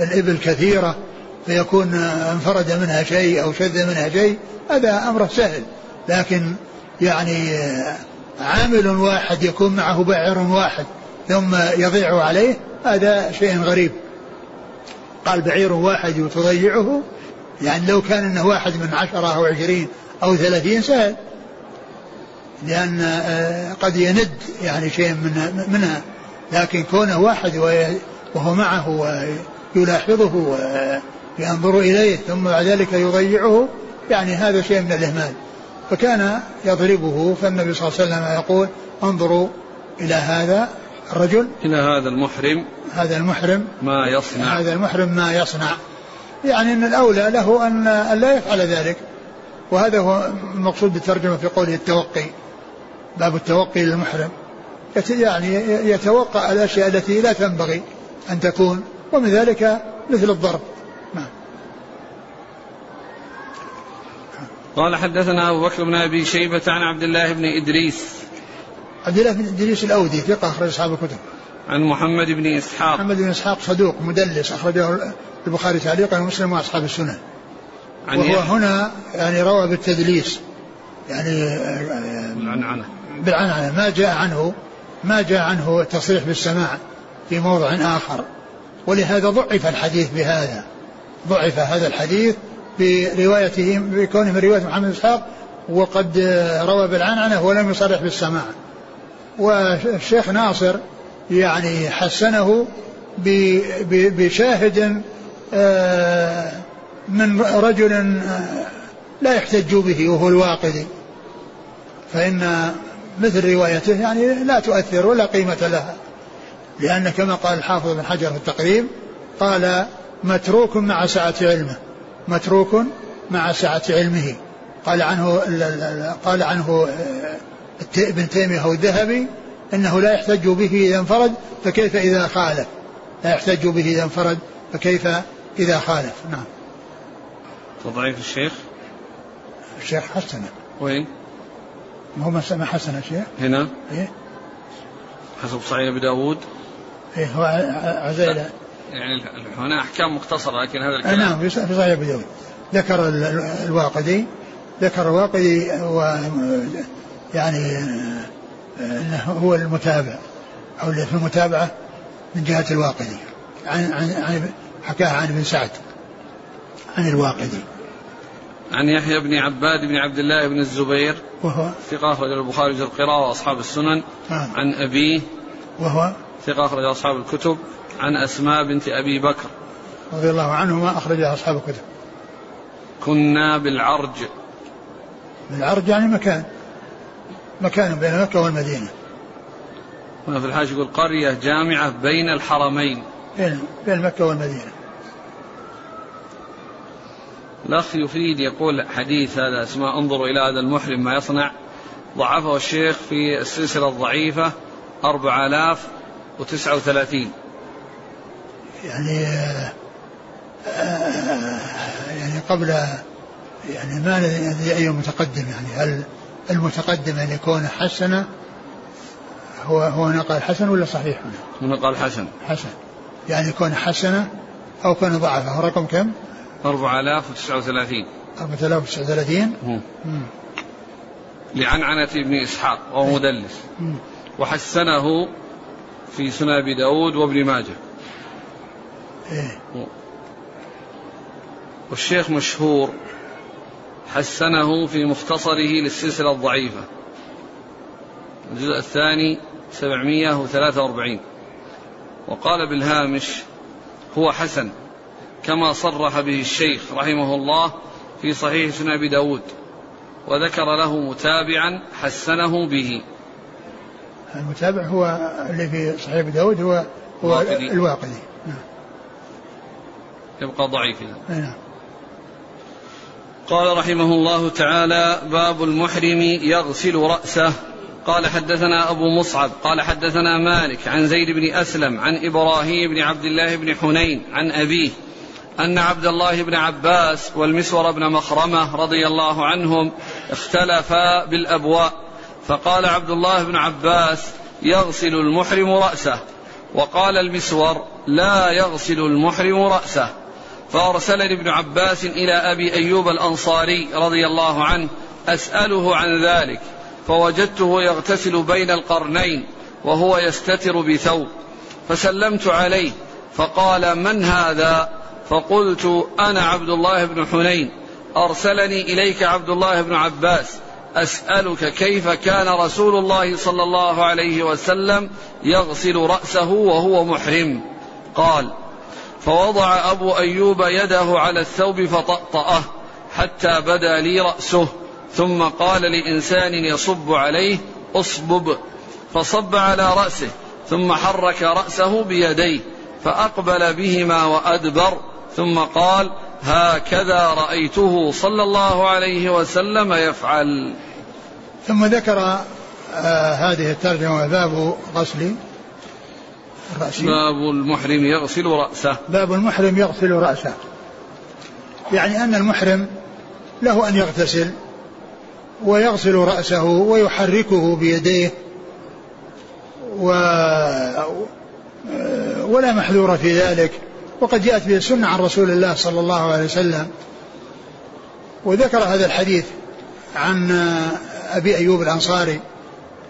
الإبل كثيرة فيكون انفرد منها شيء أو شذ منها شيء هذا أمر سهل. لكن يعني عامل واحد يكون معه بعير واحد ثم يضيع عليه هذا شيء غريب. قال بعير واحد وتضيعه؟ يعني لو كان إنه واحد من عشرة أو عشرين أو ثلاثين سهل. آه، قد يند يعني شيء من منها. لكن كونه واحد وهو معه ويلاحظه وينظر إليه ثم بعد ذلك يضيعه يعني هذا شيء من الإهمال. فكان يضربه فالنبي صلى الله عليه وسلم يقول انظروا إلى هذا الرجل. إلى هذا المحرم. هذا المحرم. ما يصنع. هذا المحرم ما يصنع. يعني أن الأولى له أن لا يفعل ذلك. وهذا هو المقصود بالترجمة في قوله التوقي. باب التوقي للمحرم. يعني يتوقع الأشياء التي لا تنبغي أن تكون ومن ذلك مثل الضرب نعم قال حدثنا أبو بكر بن أبي شيبة عن عبد الله بن إدريس عبد الله بن إدريس الأودي ثقة أخرج أصحاب الكتب. عن محمد بن إسحاق محمد بن إسحاق صدوق مدلس أخرجه البخاري تعليقا ومسلم وأصحاب السنن. وهو يحيى. هنا يعني روى بالتدليس يعني بالعنعنة بالعنعنة ما جاء عنه ما جاء عنه التصريح بالسماع في موضع آخر. ولهذا ضعف الحديث بهذا. ضعف هذا الحديث بروايته بكونه من رواية محمد بن إسحاق وقد روى بالعنعنه ولم يصرح بالسماع. والشيخ ناصر يعني حسنه بشاهد آه، من رجل آه، لا يحتج به وهو الواقدي. فإن مثل روايته يعني لا تؤثر ولا قيمة لها. لأن كما قال الحافظ بن حجر في التقريب قال متروك مع سعة علمه. متروك مع سعة علمه. قال عنه قال عنه آه، ابن تيمية أو الذهبي أنه لا يحتج به إذا انفرد فكيف إذا خالف؟ لا يحتج به إذا انفرد فكيف إذا خالف؟ نعم. تضعيف الشيخ؟ الشيخ حسنه وين؟ ما هو ما حسن الشيخ هنا؟ إيه؟ حسب صحيح أبي داود؟ إيه هو عزيلة يعني هنا أحكام مختصرة لكن هذا الكلام نعم في صحيح أبي داود. ذكر الواقدي ذكر الواقدي و يعني انه هو المتابع أو اللي في المتابعة من جهة الواقدي. عن عن عن حكاها عن ابن سعد عن الواقدي. عن يحيى بن عباد بن عبد الله بن الزبير. وهو؟ ثقة أخرج البخاري في القراءة وأصحاب السنن. آه. عن أبيه. وهو؟ ثقة أخرج أصحاب الكتب. عن أسماء بنت أبي بكر. رضي الله عنهما أخرج أصحاب الكتب. كنا بالعرج. بالعرج يعني مكان. مكان بين مكة والمدينة. هنا في الحاج يقول قرية جامعة بين الحرمين. بين بين مكة والمدينة. الأخ يفيد يقول حديث هذا اسماء انظروا إلى هذا المحرم ما يصنع. ضعفه الشيخ في السلسلة الضعيفة أربعة آلاف وتسعة وثلاثين. يعني آه يعني قبل يعني ما ندري أي متقدم يعني. هل المتقدم أن يكون حسنة هو هو هنا قال حسن ولا صحيح هنا؟ قال حسن. حسن. يعني يكون حسنة أو كان ضعفه. رقم كم؟ 4039 4039 لعنعنة ابن إسحاق وهو. مدلس. وحسنه في سنن أبي داود وابن ماجه. إيه؟ والشيخ مشهور حسنه في مختصره للسلسلة الضعيفة. الجزء الثاني 743 وقال بالهامش هو حسن. كما صرح به الشيخ رحمه الله في صحيح سنن أبي داود وذكر له متابعا حسنه به. المتابع هو اللي في صحيح أبي داود هو هو الواقدي. نعم. يبقى ضعيف نعم. قال رحمه الله تعالى باب المحرم يغسل رأسه. قال حدثنا أبو مصعب قال حدثنا مالك عن زيد بن أسلم عن إبراهيم بن عبد الله بن حنين عن أبيه أن عبد الله بن عباس والمسور بن مخرمة رضي الله عنهم اختلفا بالأبواء. فقال عبد الله بن عباس يغسل المحرم رأسه. وقال المسور لا يغسل المحرم رأسه. فأرسلني ابن عباس إلى أبي أيوب الأنصاري رضي الله عنه أسأله عن ذلك. فوجدته يغتسل بين القرنين وهو يستتر بثوب. فسلمت عليه. فقال من هذا؟ فقلت أنا عبد الله بن حنين أرسلني إليك عبد الله بن عباس أسألك كيف كان رسول الله صلى الله عليه وسلم يغسل رأسه وهو محرم؟ قال فوضع أبو أيوب يده على الثوب فطأطأه حتى بدا لي رأسه ثم قال لإنسان يصب عليه اصبب فصب على رأسه ثم حرك رأسه بيديه فأقبل بهما وأدبر ثم قال هكذا رأيته صلى الله عليه وسلم يفعل. ثم ذكر آه هذه الترجمة باب غسل الرأس. باب المحرم يغسل رأسه. باب المحرم يغسل رأسه. يعني أن المحرم له أن يغتسل ويغسل رأسه ويحركه بيديه و ولا محذور في ذلك. وقد جاءت به السنة عن رسول الله صلى الله عليه وسلم. وذكر هذا الحديث عن أبي أيوب الأنصاري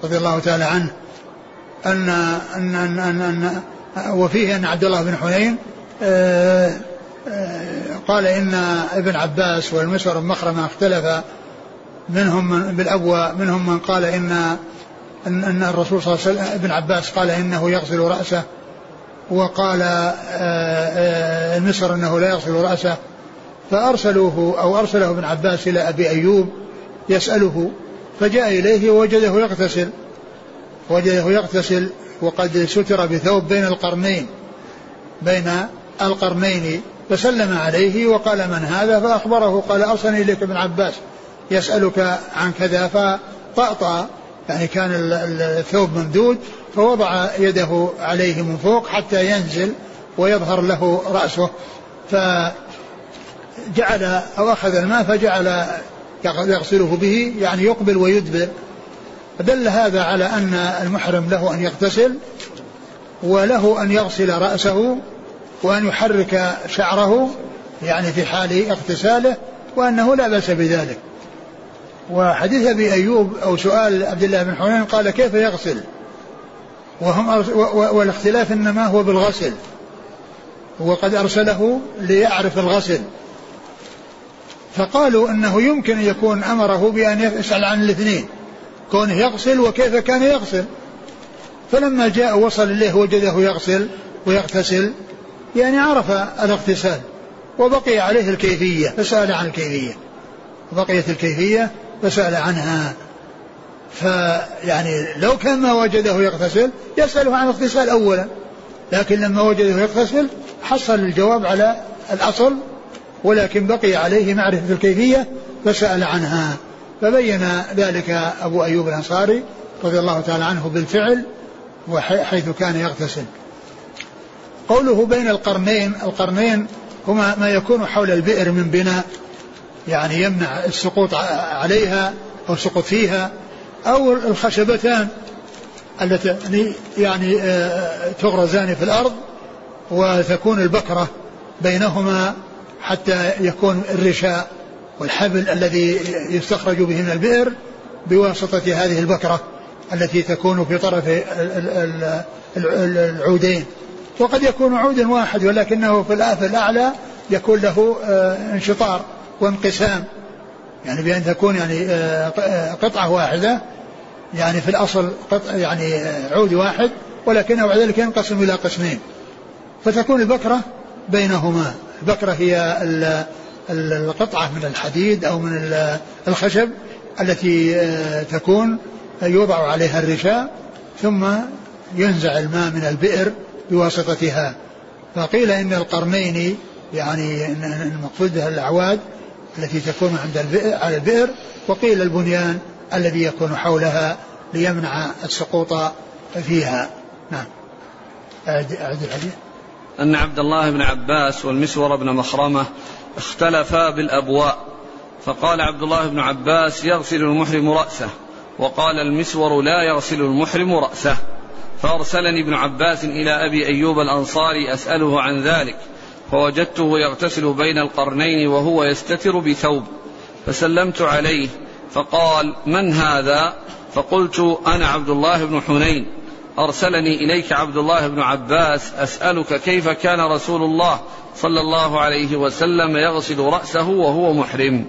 رضي الله تعالى عنه أن أن أن, أن, أن وفيه أن عبد الله بن حنين آه، آه، قال إن ابن عباس والمسور بن مخرمة اختلفا منهم من بالأبوى منهم من قال إن أن, أن الرسول صلى الله عليه وسلم ابن عباس قال إنه يغسل رأسه وقال آه، آه، المصر أنه لا يغسل رأسه فأرسلوه أو أرسله ابن عباس إلى أبي أيوب يسأله فجاء إليه ووجده يغتسل وجده يغتسل وقد ستر بثوب بين القرنين بين القرنين فسلم عليه وقال من هذا؟ فأخبره قال أرسلني إليك ابن عباس يسألك عن كذا. فطأطأ يعني كان الثوب ممدود فوضع يده عليه من فوق حتى ينزل ويظهر له رأسه. فجعل أو أخذ الماء فجعل يغسله به يعني يقبل ويدبر. فدل هذا على أن المحرم له أن يغتسل وله أن يغسل رأسه وأن يحرك شعره يعني في حال اغتساله وأنه لا بأس بذلك. وحديث أبي أيوب أو سؤال عبد الله بن حنين قال كيف يغسل؟ وهم والاختلاف إنما هو بالغسل. وقد أرسله ليعرف الغسل. فقالوا إنه يمكن أن يكون أمره بأن يسأل عن الاثنين كونه يغسل وكيف كان يغسل. فلما جاء وصل إليه وجده يغسل ويغتسل يعني عرف الاغتسال وبقي عليه الكيفية فسأل عن الكيفية. بقيت الكيفية فسأل عنها. فيعني لو كان ما وجده يغتسل يسأله عن الاغتسال أولا. لكن لما وجده يغتسل حصل الجواب على الأصل ولكن بقي عليه معرفة الكيفية فسأل عنها. فبين ذلك أبو أيوب الأنصاري رضي الله تعالى عنه بالفعل وحيث كان يغتسل. قوله بين القرنين القرنين هما ما يكون حول البئر من بناء يعني يمنع السقوط عليها أو السقوط فيها. أو الخشبتان اللتان يعني آه، تغرزان في الأرض وتكون البكرة بينهما حتى يكون الرشاء والحبل الذي يستخرج به من البئر بواسطة هذه البكرة التي تكون في طرف العودين. وقد يكون عود واحد ولكنه في الأعلى يكون له آه، انشطار وانقسام. يعني بأن تكون يعني آه، آه، قطعة واحدة يعني في الأصل قطع يعني آه، عود واحد ولكنه بعد ذلك ينقسم إلى قسمين. فتكون البكرة بينهما. البكرة هي القطعة من الحديد أو من الخشب التي تكون يوضع عليها الرشاء ثم ينزع الماء من البئر بواسطتها. فقيل إن القرنين يعني المقصود الأعواد التي تكون عند البئر على البئر وقيل البنيان الذي يكون حولها ليمنع السقوط فيها. نعم. أعد الحديث أن عبد الله بن عباس والمسور بن مخرمة اختلفا بالأبواء فقال عبد الله بن عباس يغسل المحرم رأسه وقال المسور لا يغسل المحرم رأسه. فأرسلني ابن عباس إلى أبي أيوب الأنصاري أسأله عن ذلك فوجدته يغتسل بين القرنين وهو يستتر بثوب فسلمت عليه فقال من هذا؟ فقلت أنا عبد الله بن حنين أرسلني إليك عبد الله بن عباس أسألك كيف كان رسول الله صلى الله عليه وسلم يغسل رأسه وهو محرم.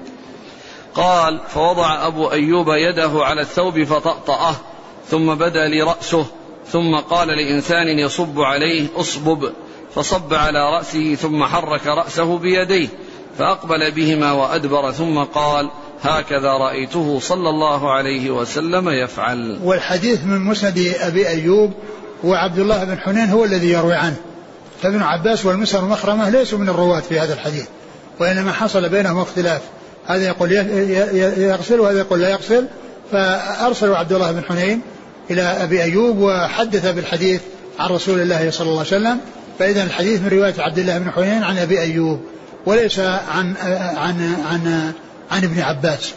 قال فوضع أبو أيوب يده على الثوب فطأطأه ثم بدا لي راسه ثم قال لإنسان يصب عليه اصبب. فصب على رأسه ثم حرك رأسه بيديه فأقبل بهما وأدبر ثم قال هكذا رأيته صلى الله عليه وسلم يفعل. والحديث من مسند أبي أيوب وعبد الله بن حنين هو الذي يروي عنه. فابن عباس والمسر مخرمة ليسوا من الرواة في هذا الحديث وإنما حصل بينهم اختلاف. هذا يقول يغسل وهذا يقول لا يغسل. فأرسلوا عبد الله بن حنين إلى أبي أيوب وحدث بالحديث عن رسول الله صلى الله عليه وسلم. فإذا الحديث من رواية عبد الله بن حنين عن أبي أيوب وليس عن عن عن عن ابن عباس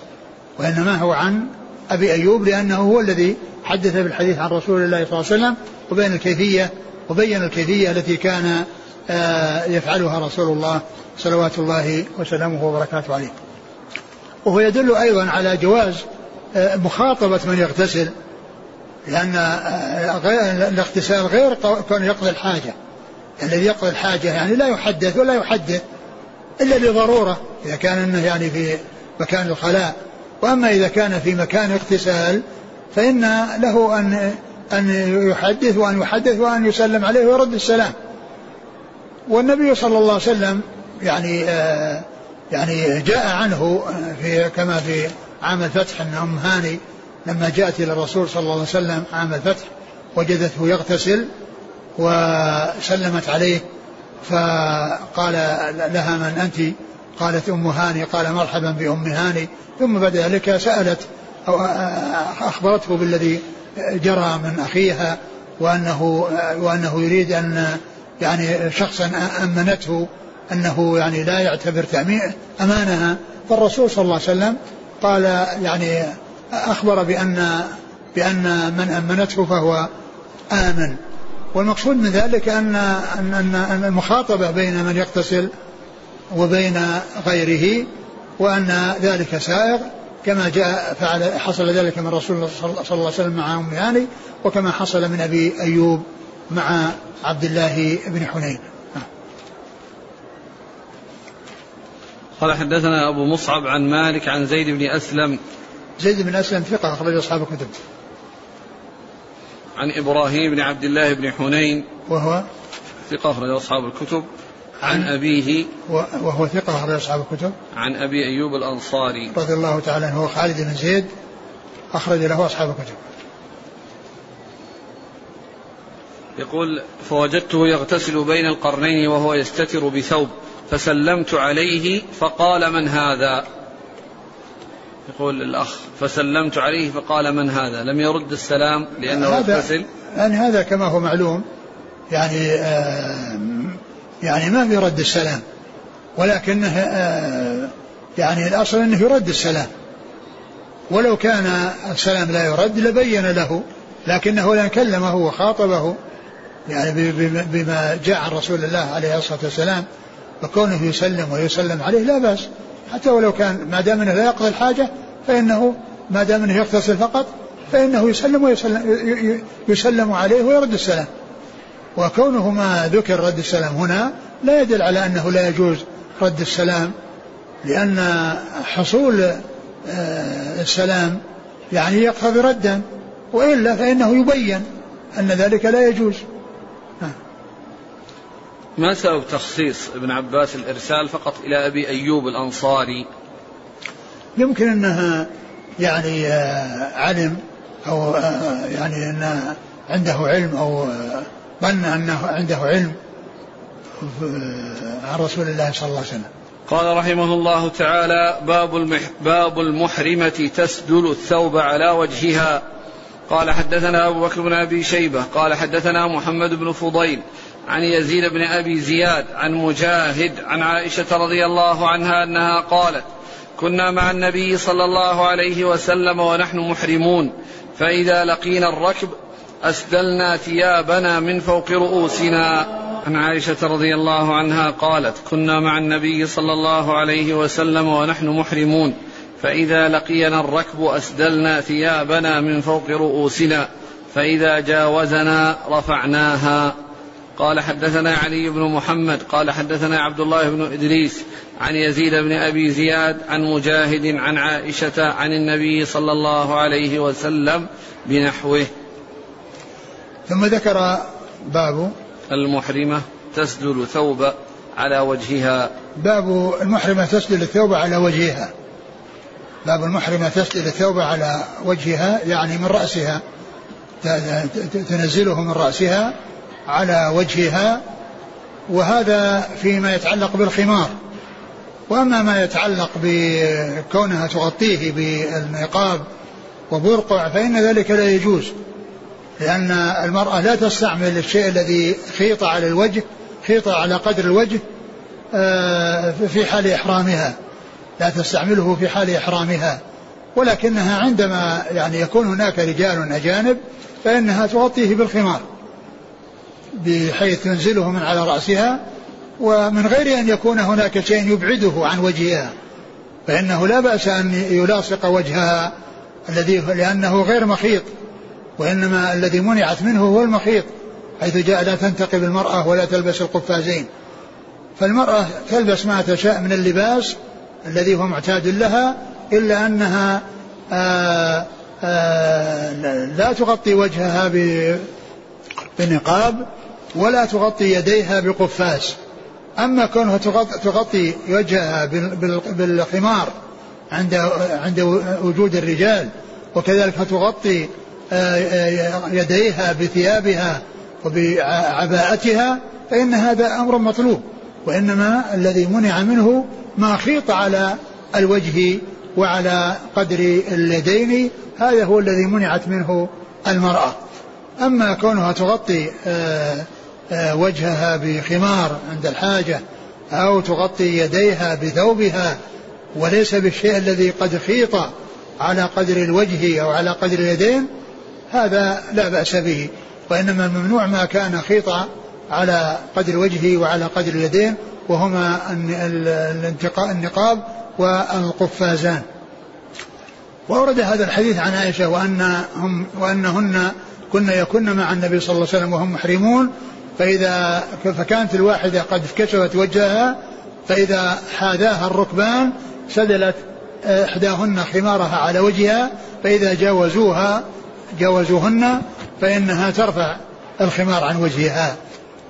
وإنما هو عن أبي أيوب لأنه هو الذي حدث بالحديث عن رسول الله صلى الله عليه وسلم وبين الكيفية وبين الكيفية التي كان آه، يفعلها رسول الله صلوات الله وسلامه وبركاته عليه. وهو يدل أيضا على جواز آه، مخاطبة من يغتسل لأن آه، الاغتسال غير كون يقضي الحاجة. الذي يقضي الحاجة يعني لا يحدث ولا يحدث إلا لضرورة إذا كان أنه يعني في مكان الخلاء. وأما إذا كان في مكان اغتسال فإن له أن أن يحدث وأن يحدث وأن يسلم عليه ويرد السلام. والنبي صلى الله عليه وسلم يعني آه يعني جاء عنه في كما في عام الفتح أن أم هاني لما جاءت إلى الرسول صلى الله عليه وسلم عام الفتح وجدته يغتسل. وسلمت عليه فقال لها من أنت؟ قالت أم هاني. قال مرحبا بأم هاني. ثم بعد ذلك سألت أو أخبرته بالذي جرى من أخيها وأنه وأنه يريد أن يعني شخصا أمنته أنه يعني لا يعتبر تأمين أمانها. فالرسول صلى الله عليه وسلم قال يعني أخبر بأن بأن من أمنته فهو آمن. والمقصود من ذلك أن أن أن المخاطبة بين من يغتسل وبين غيره وأن ذلك سائغ كما جاء فعل حصل ذلك من رسول الله صلى الله عليه وسلم مع أم هاني وكما حصل من أبي أيوب مع عبد الله بن حنين. قال حدثنا أبو مصعب عن مالك عن زيد بن أسلم. زيد بن أسلم ثقة أخرج أصحاب الكتب. عن إبراهيم بن عبد الله بن حنين وهو ثقة أخرج أصحاب الكتب. عن أبيه وهو ثقة أخرج أصحاب الكتب. عن أبي أيوب الأنصاري. رضي الله تعالى عنه هو خالد بن زيد أخرج له أصحاب الكتب. يقول فوجدته يغتسل بين القرنين وهو يستتر بثوب فسلمت عليه فقال من هذا؟ يقول الأخ فسلمت عليه فقال من هذا؟ لم يرد السلام لأنه يغتسل يعني هذا كما هو معلوم يعني آه يعني ما في رد السلام ولكنه آه يعني الأصل أنه يرد السلام. ولو كان السلام لا يرد لبين له لكنه لأن كلمه وخاطبه يعني بما جاء عن رسول الله عليه الصلاة والسلام وكونه يسلم ويسلم عليه لا بأس. حتى ولو كان ما دام أنه لا يقضي الحاجة فإنه ما دام أنه يغتسل فقط فإنه يسلم ويسلم يسلم عليه ويرد السلام. وكونه ما ذكر رد السلام هنا لا يدل على أنه لا يجوز رد السلام لأن حصول آه، السلام يعني يقتضي ردا وإلا فإنه يبين أن ذلك لا يجوز. ما سبب تخصيص ابن عباس الإرسال فقط إلى أبي أيوب الأنصاري؟ يمكن أنها يعني آه، علم أو آه، يعني أن عنده علم أو آه، ظن أنه عنده علم عن رسول الله صلى الله عليه وسلم. قال رحمه الله تعالى باب باب المحرمة تسدل الثوب على وجهها. قال حدثنا أبو بكر بن أبي شيبة قال حدثنا محمد بن فضيل عن يزيد بن أبي زياد عن مجاهد عن عائشة رضي الله عنها أنها قالت كنا مع النبي صلى الله عليه وسلم ونحن محرمون فإذا لقينا الركب أسدلنا ثيابنا من فوق رؤوسنا. عن عائشة رضي الله عنها قالت كنا مع النبي صلى الله عليه وسلم ونحن محرمون فإذا لقينا الركب أسدلنا ثيابنا من فوق رؤوسنا فإذا جاوزنا رفعناها. قال حدثنا علي بن محمد قال حدثنا عبد الله بن إدريس عن يزيد بن أبي زياد عن مجاهد عن عائشة عن النبي صلى الله عليه وسلم بنحوه. ثم ذكر باب المحرمة تسدل ثوب على وجهها. باب المحرمة تسدل الثوب على وجهها. باب المحرمة تسدل الثوب على وجهها يعني من رأسها تنزله من رأسها على وجهها وهذا فيما يتعلق بالخمار. وأما ما يتعلق بكونها تغطيه بالنقاب وبرقع فإن ذلك لا يجوز لأن المرأة لا تستعمل الشيء الذي خيط على الوجه خيط على قدر الوجه آه، في حال إحرامها. لا تستعمله في حال إحرامها. ولكنها عندما يعني يكون هناك رجال أجانب فإنها تغطيه بالخمار. بحيث تنزله من على رأسها ومن غير أن يكون هناك شيء يبعده عن وجهها. فإنه لا بأس أن يلاصق وجهها الذي لأنه غير مخيط وإنما الذي منعت منه هو المخيط حيث جاء لا تنتقب المرأة ولا تلبس القفازين. فالمرأة تلبس ما تشاء من اللباس الذي هو معتاد لها إلا أنها آآ آآ لا تغطي وجهها بنقاب ولا تغطي يديها بقفاز أما كونها تغطي وجهها بالخمار عند عند وجود الرجال وكذلك تغطي يديها بثيابها وبعباءتها فإن هذا أمر مطلوب. وإنما الذي منع منه ما خيط على الوجه وعلى قدر اليدين هذا هو الذي منعت منه المرأة. أما كونها تغطي آه، وجهها بخمار عند الحاجة أو تغطي يديها بثوبها وليس بالشيء الذي قد خيط على قدر الوجه أو على قدر اليدين هذا لا بأس به. وإنما الممنوع ما كان خيط على قدر وجهه وعلى قدر اليدين وهما النقاب والقفازان. وأورد هذا الحديث عن عائشة وأنهم وأنهن كن يكن مع النبي صلى الله عليه وسلم وهم محرمون فإذا فكانت الواحدة قد كشفت وجهها فإذا حاذاها الركبان سدلت إحداهن خمارها على وجهها فإذا جاوزوها جاوزوهن فإنها ترفع الخمار عن وجهها.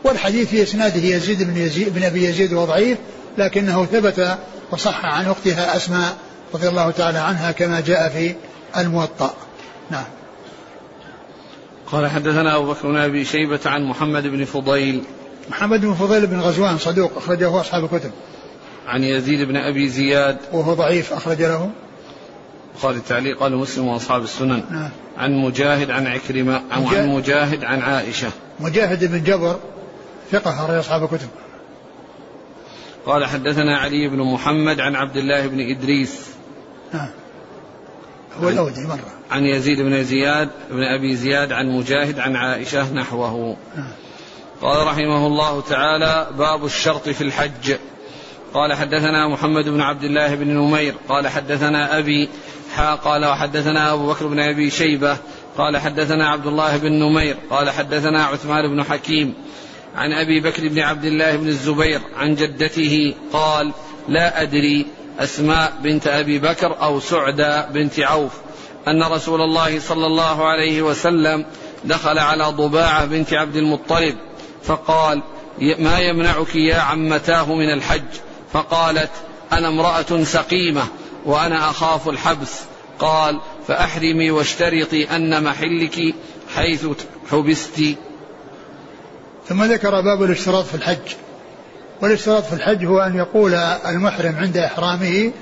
والحديث في إسناده يزيد بن, يزيد بن أبي يزيد وضعيف لكنه ثبت وصح عن أختها أسماء رضي الله تعالى عنها كما جاء في الموطأ. نعم. قال حدثنا أبو بكر بن أبي شيبة عن محمد بن فضيل. محمد بن فضيل بن غزوان صدوق أخرجه أصحاب الكتب. عن يزيد بن أبي زياد. وهو ضعيف أخرج له. قال التعليق قال مسلم وأصحاب السنن. نعم. عن مجاهد عن عكرمة أو عن مجاهد عن عائشة. مجاهد بن جبر ثقة أخرج أصحاب الكتب. قال حدثنا علي بن محمد عن عبد الله بن إدريس. نعم. هو الأودي مرة. عن يزيد بن زياد بن أبي زياد عن مجاهد عن عائشة نحوه. قال رحمه الله تعالى باب الشرط في الحج. قال حدثنا محمد بن عبد الله بن نمير. قال حدثنا أبي حا قال وحدثنا أبو بكر بن أبي شيبة. قال حدثنا عبد الله بن نمير. قال حدثنا عثمان بن حكيم. عن أبي بكر بن عبد الله بن الزبير. عن جدته قال لا أدري أسماء بنت أبي بكر أو سعدى بنت عوف. أن رسول الله صلى الله عليه وسلم دخل على ضباعة بنت عبد المطلب فقال ما يمنعك يا عمتاه من الحج؟ فقالت أنا امرأة سقيمة وأنا أخاف الحبس. قال فأحرمي واشترطي أن محلك حيث حبست. ثم ذكر باب الاشتراط في الحج. والاشتراط في الحج هو أن يقول المحرم عند إحرامه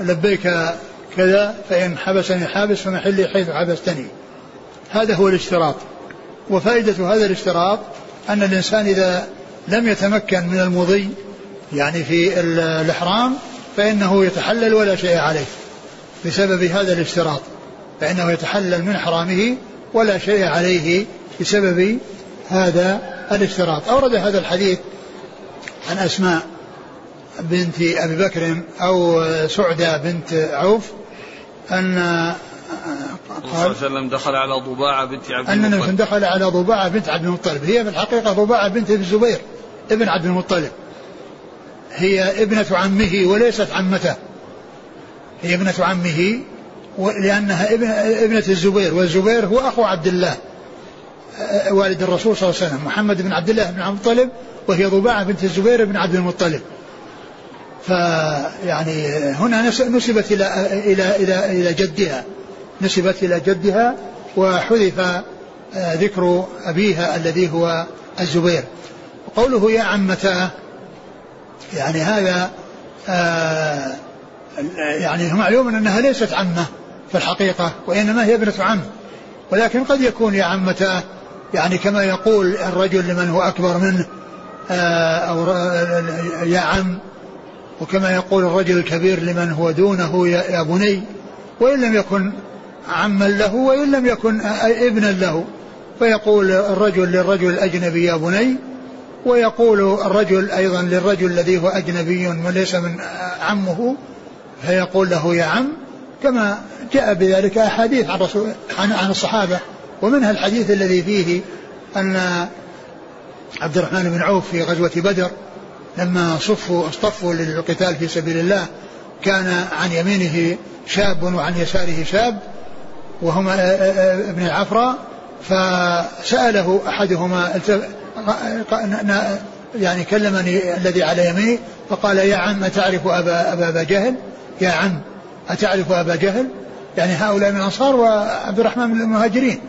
لبيك كذا فإن حبسني حابس فمحلي حيث حبستني. هذا هو الاشتراط وفائدة هذا الاشتراط أن الإنسان إذا لم يتمكن من المضي يعني في الإحرام فإنه يتحلل ولا شيء عليه بسبب هذا الاشتراط فإنه يتحلل من حرامه ولا شيء عليه بسبب هذا الاشتراط أورد هذا الحديث عن أسماء بنت أبي بكر أو سعدة بنت عوف أن قال صلى الله عليه وسلم دخل على ضباعة بنت عبد المطلب أن النبي دخل على ضباعة بنت عبد المطلب. هي في الحقيقة ضباعة بنت الزبير ابن عبد المطلب. هي ابنة عمه وليست عمته. هي ابنة عمه لأنها ابن ابنة الزبير والزبير هو أخو عبد الله. والد الرسول صلى الله عليه وسلم محمد بن عبد الله بن عبد المطلب وهي ضباعة بنت الزبير بن عبد المطلب. فيعني هنا نسبت إلى إلى إلى إلى جدها. نسبت إلى جدها وحذف آه، ذكر أبيها الذي هو الزبير. قوله يا عمتاه يعني هذا آه يعني معلوم أنها ليست عمة في الحقيقة وإنما هي ابنة عم. ولكن قد يكون يا عمتاه يعني كما يقول الرجل لمن هو أكبر منه آه أو يا عم وكما يقول الرجل الكبير لمن هو دونه يا بني وإن لم يكن عما له وإن لم يكن ابنا له. فيقول الرجل للرجل الأجنبي يا بني ويقول الرجل أيضا للرجل الذي هو أجنبي وليس من عمه فيقول له يا عم كما جاء بذلك أحاديث عن, عن الصحابة. ومنها الحديث الذي فيه أن عبد الرحمن بن عوف في غزوة بدر لما صفوا اصطفوا للقتال في سبيل الله كان عن يمينه شاب وعن يساره شاب وهما ابن العفراء فسأله أحدهما يعني كلمني الذي على يميني فقال يا عم أتعرف أبا, أبا, أبا جهل؟ يا عم أتعرف أبا جهل؟ يعني هؤلاء من الأنصار وعبد الرحمن من المهاجرين.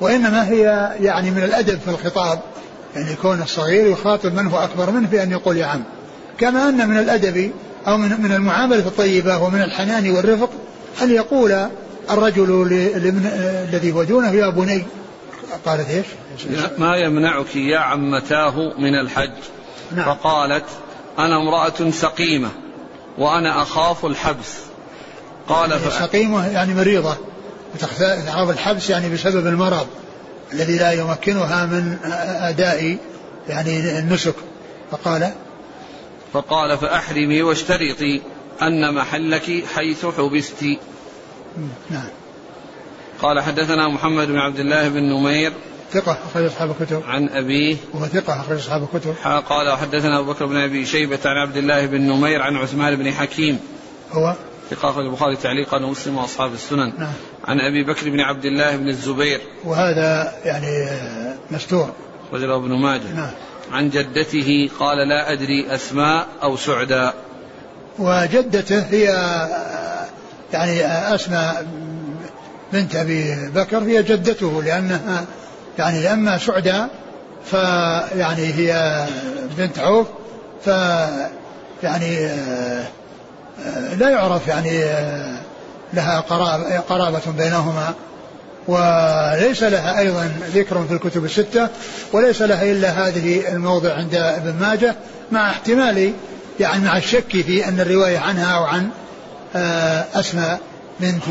وإنما هي يعني من الأدب في الخطاب يعني يكون الصغير يخاطب من هو أكبر منه بأن يقول يا عم. كما أن من الأدب أو من من المعاملة الطيبة ومن الحنان والرفق أن يقول الرجل الذي هو دونه يا بني. قالت إيش؟ ما يمنعك يا عمتاه من الحج؟ نعم. فقالت أنا امرأة سقيمة وأنا أخاف الحبس. قال يعني سقيمة يعني مريضة. تخاف الحبس يعني بسبب المرض الذي لا يمكنها من أداء يعني النسك فقال فقال فأحرمي واشترطي أن محلك حيث حبست نعم قال حدثنا محمد بن عبد الله بن نمير ثقة أخرج أصحاب الكتب. عن أبيه. وهو ثقة أخرج أصحاب الكتب. قال حدثنا أبو بكر بن أبي شيبة عن عبد الله بن نمير عن عثمان بن حكيم. هو ثقة أخرج البخاري تعليقا ومسلم وأصحاب السنن. نعم. عن أبي بكر بن عبد الله بن الزبير. وهذا يعني مستور. رجل ابن ماجه. نعم. عن جدته قال لا أدري أسماء أو سعداء. وجدته هي يعني أسماء بنت أبي بكر هي جدته لأنها يعني لأما سعدى فيعني هي بنت عوف ف يعني لا يعرف يعني لها قرابة بينهما وليس لها أيضا ذكر في الكتب الستة وليس لها إلا هذه الموضع عند ابن ماجه مع احتمال يعني مع الشك في أن الرواية عنها أو عن أسماء بنت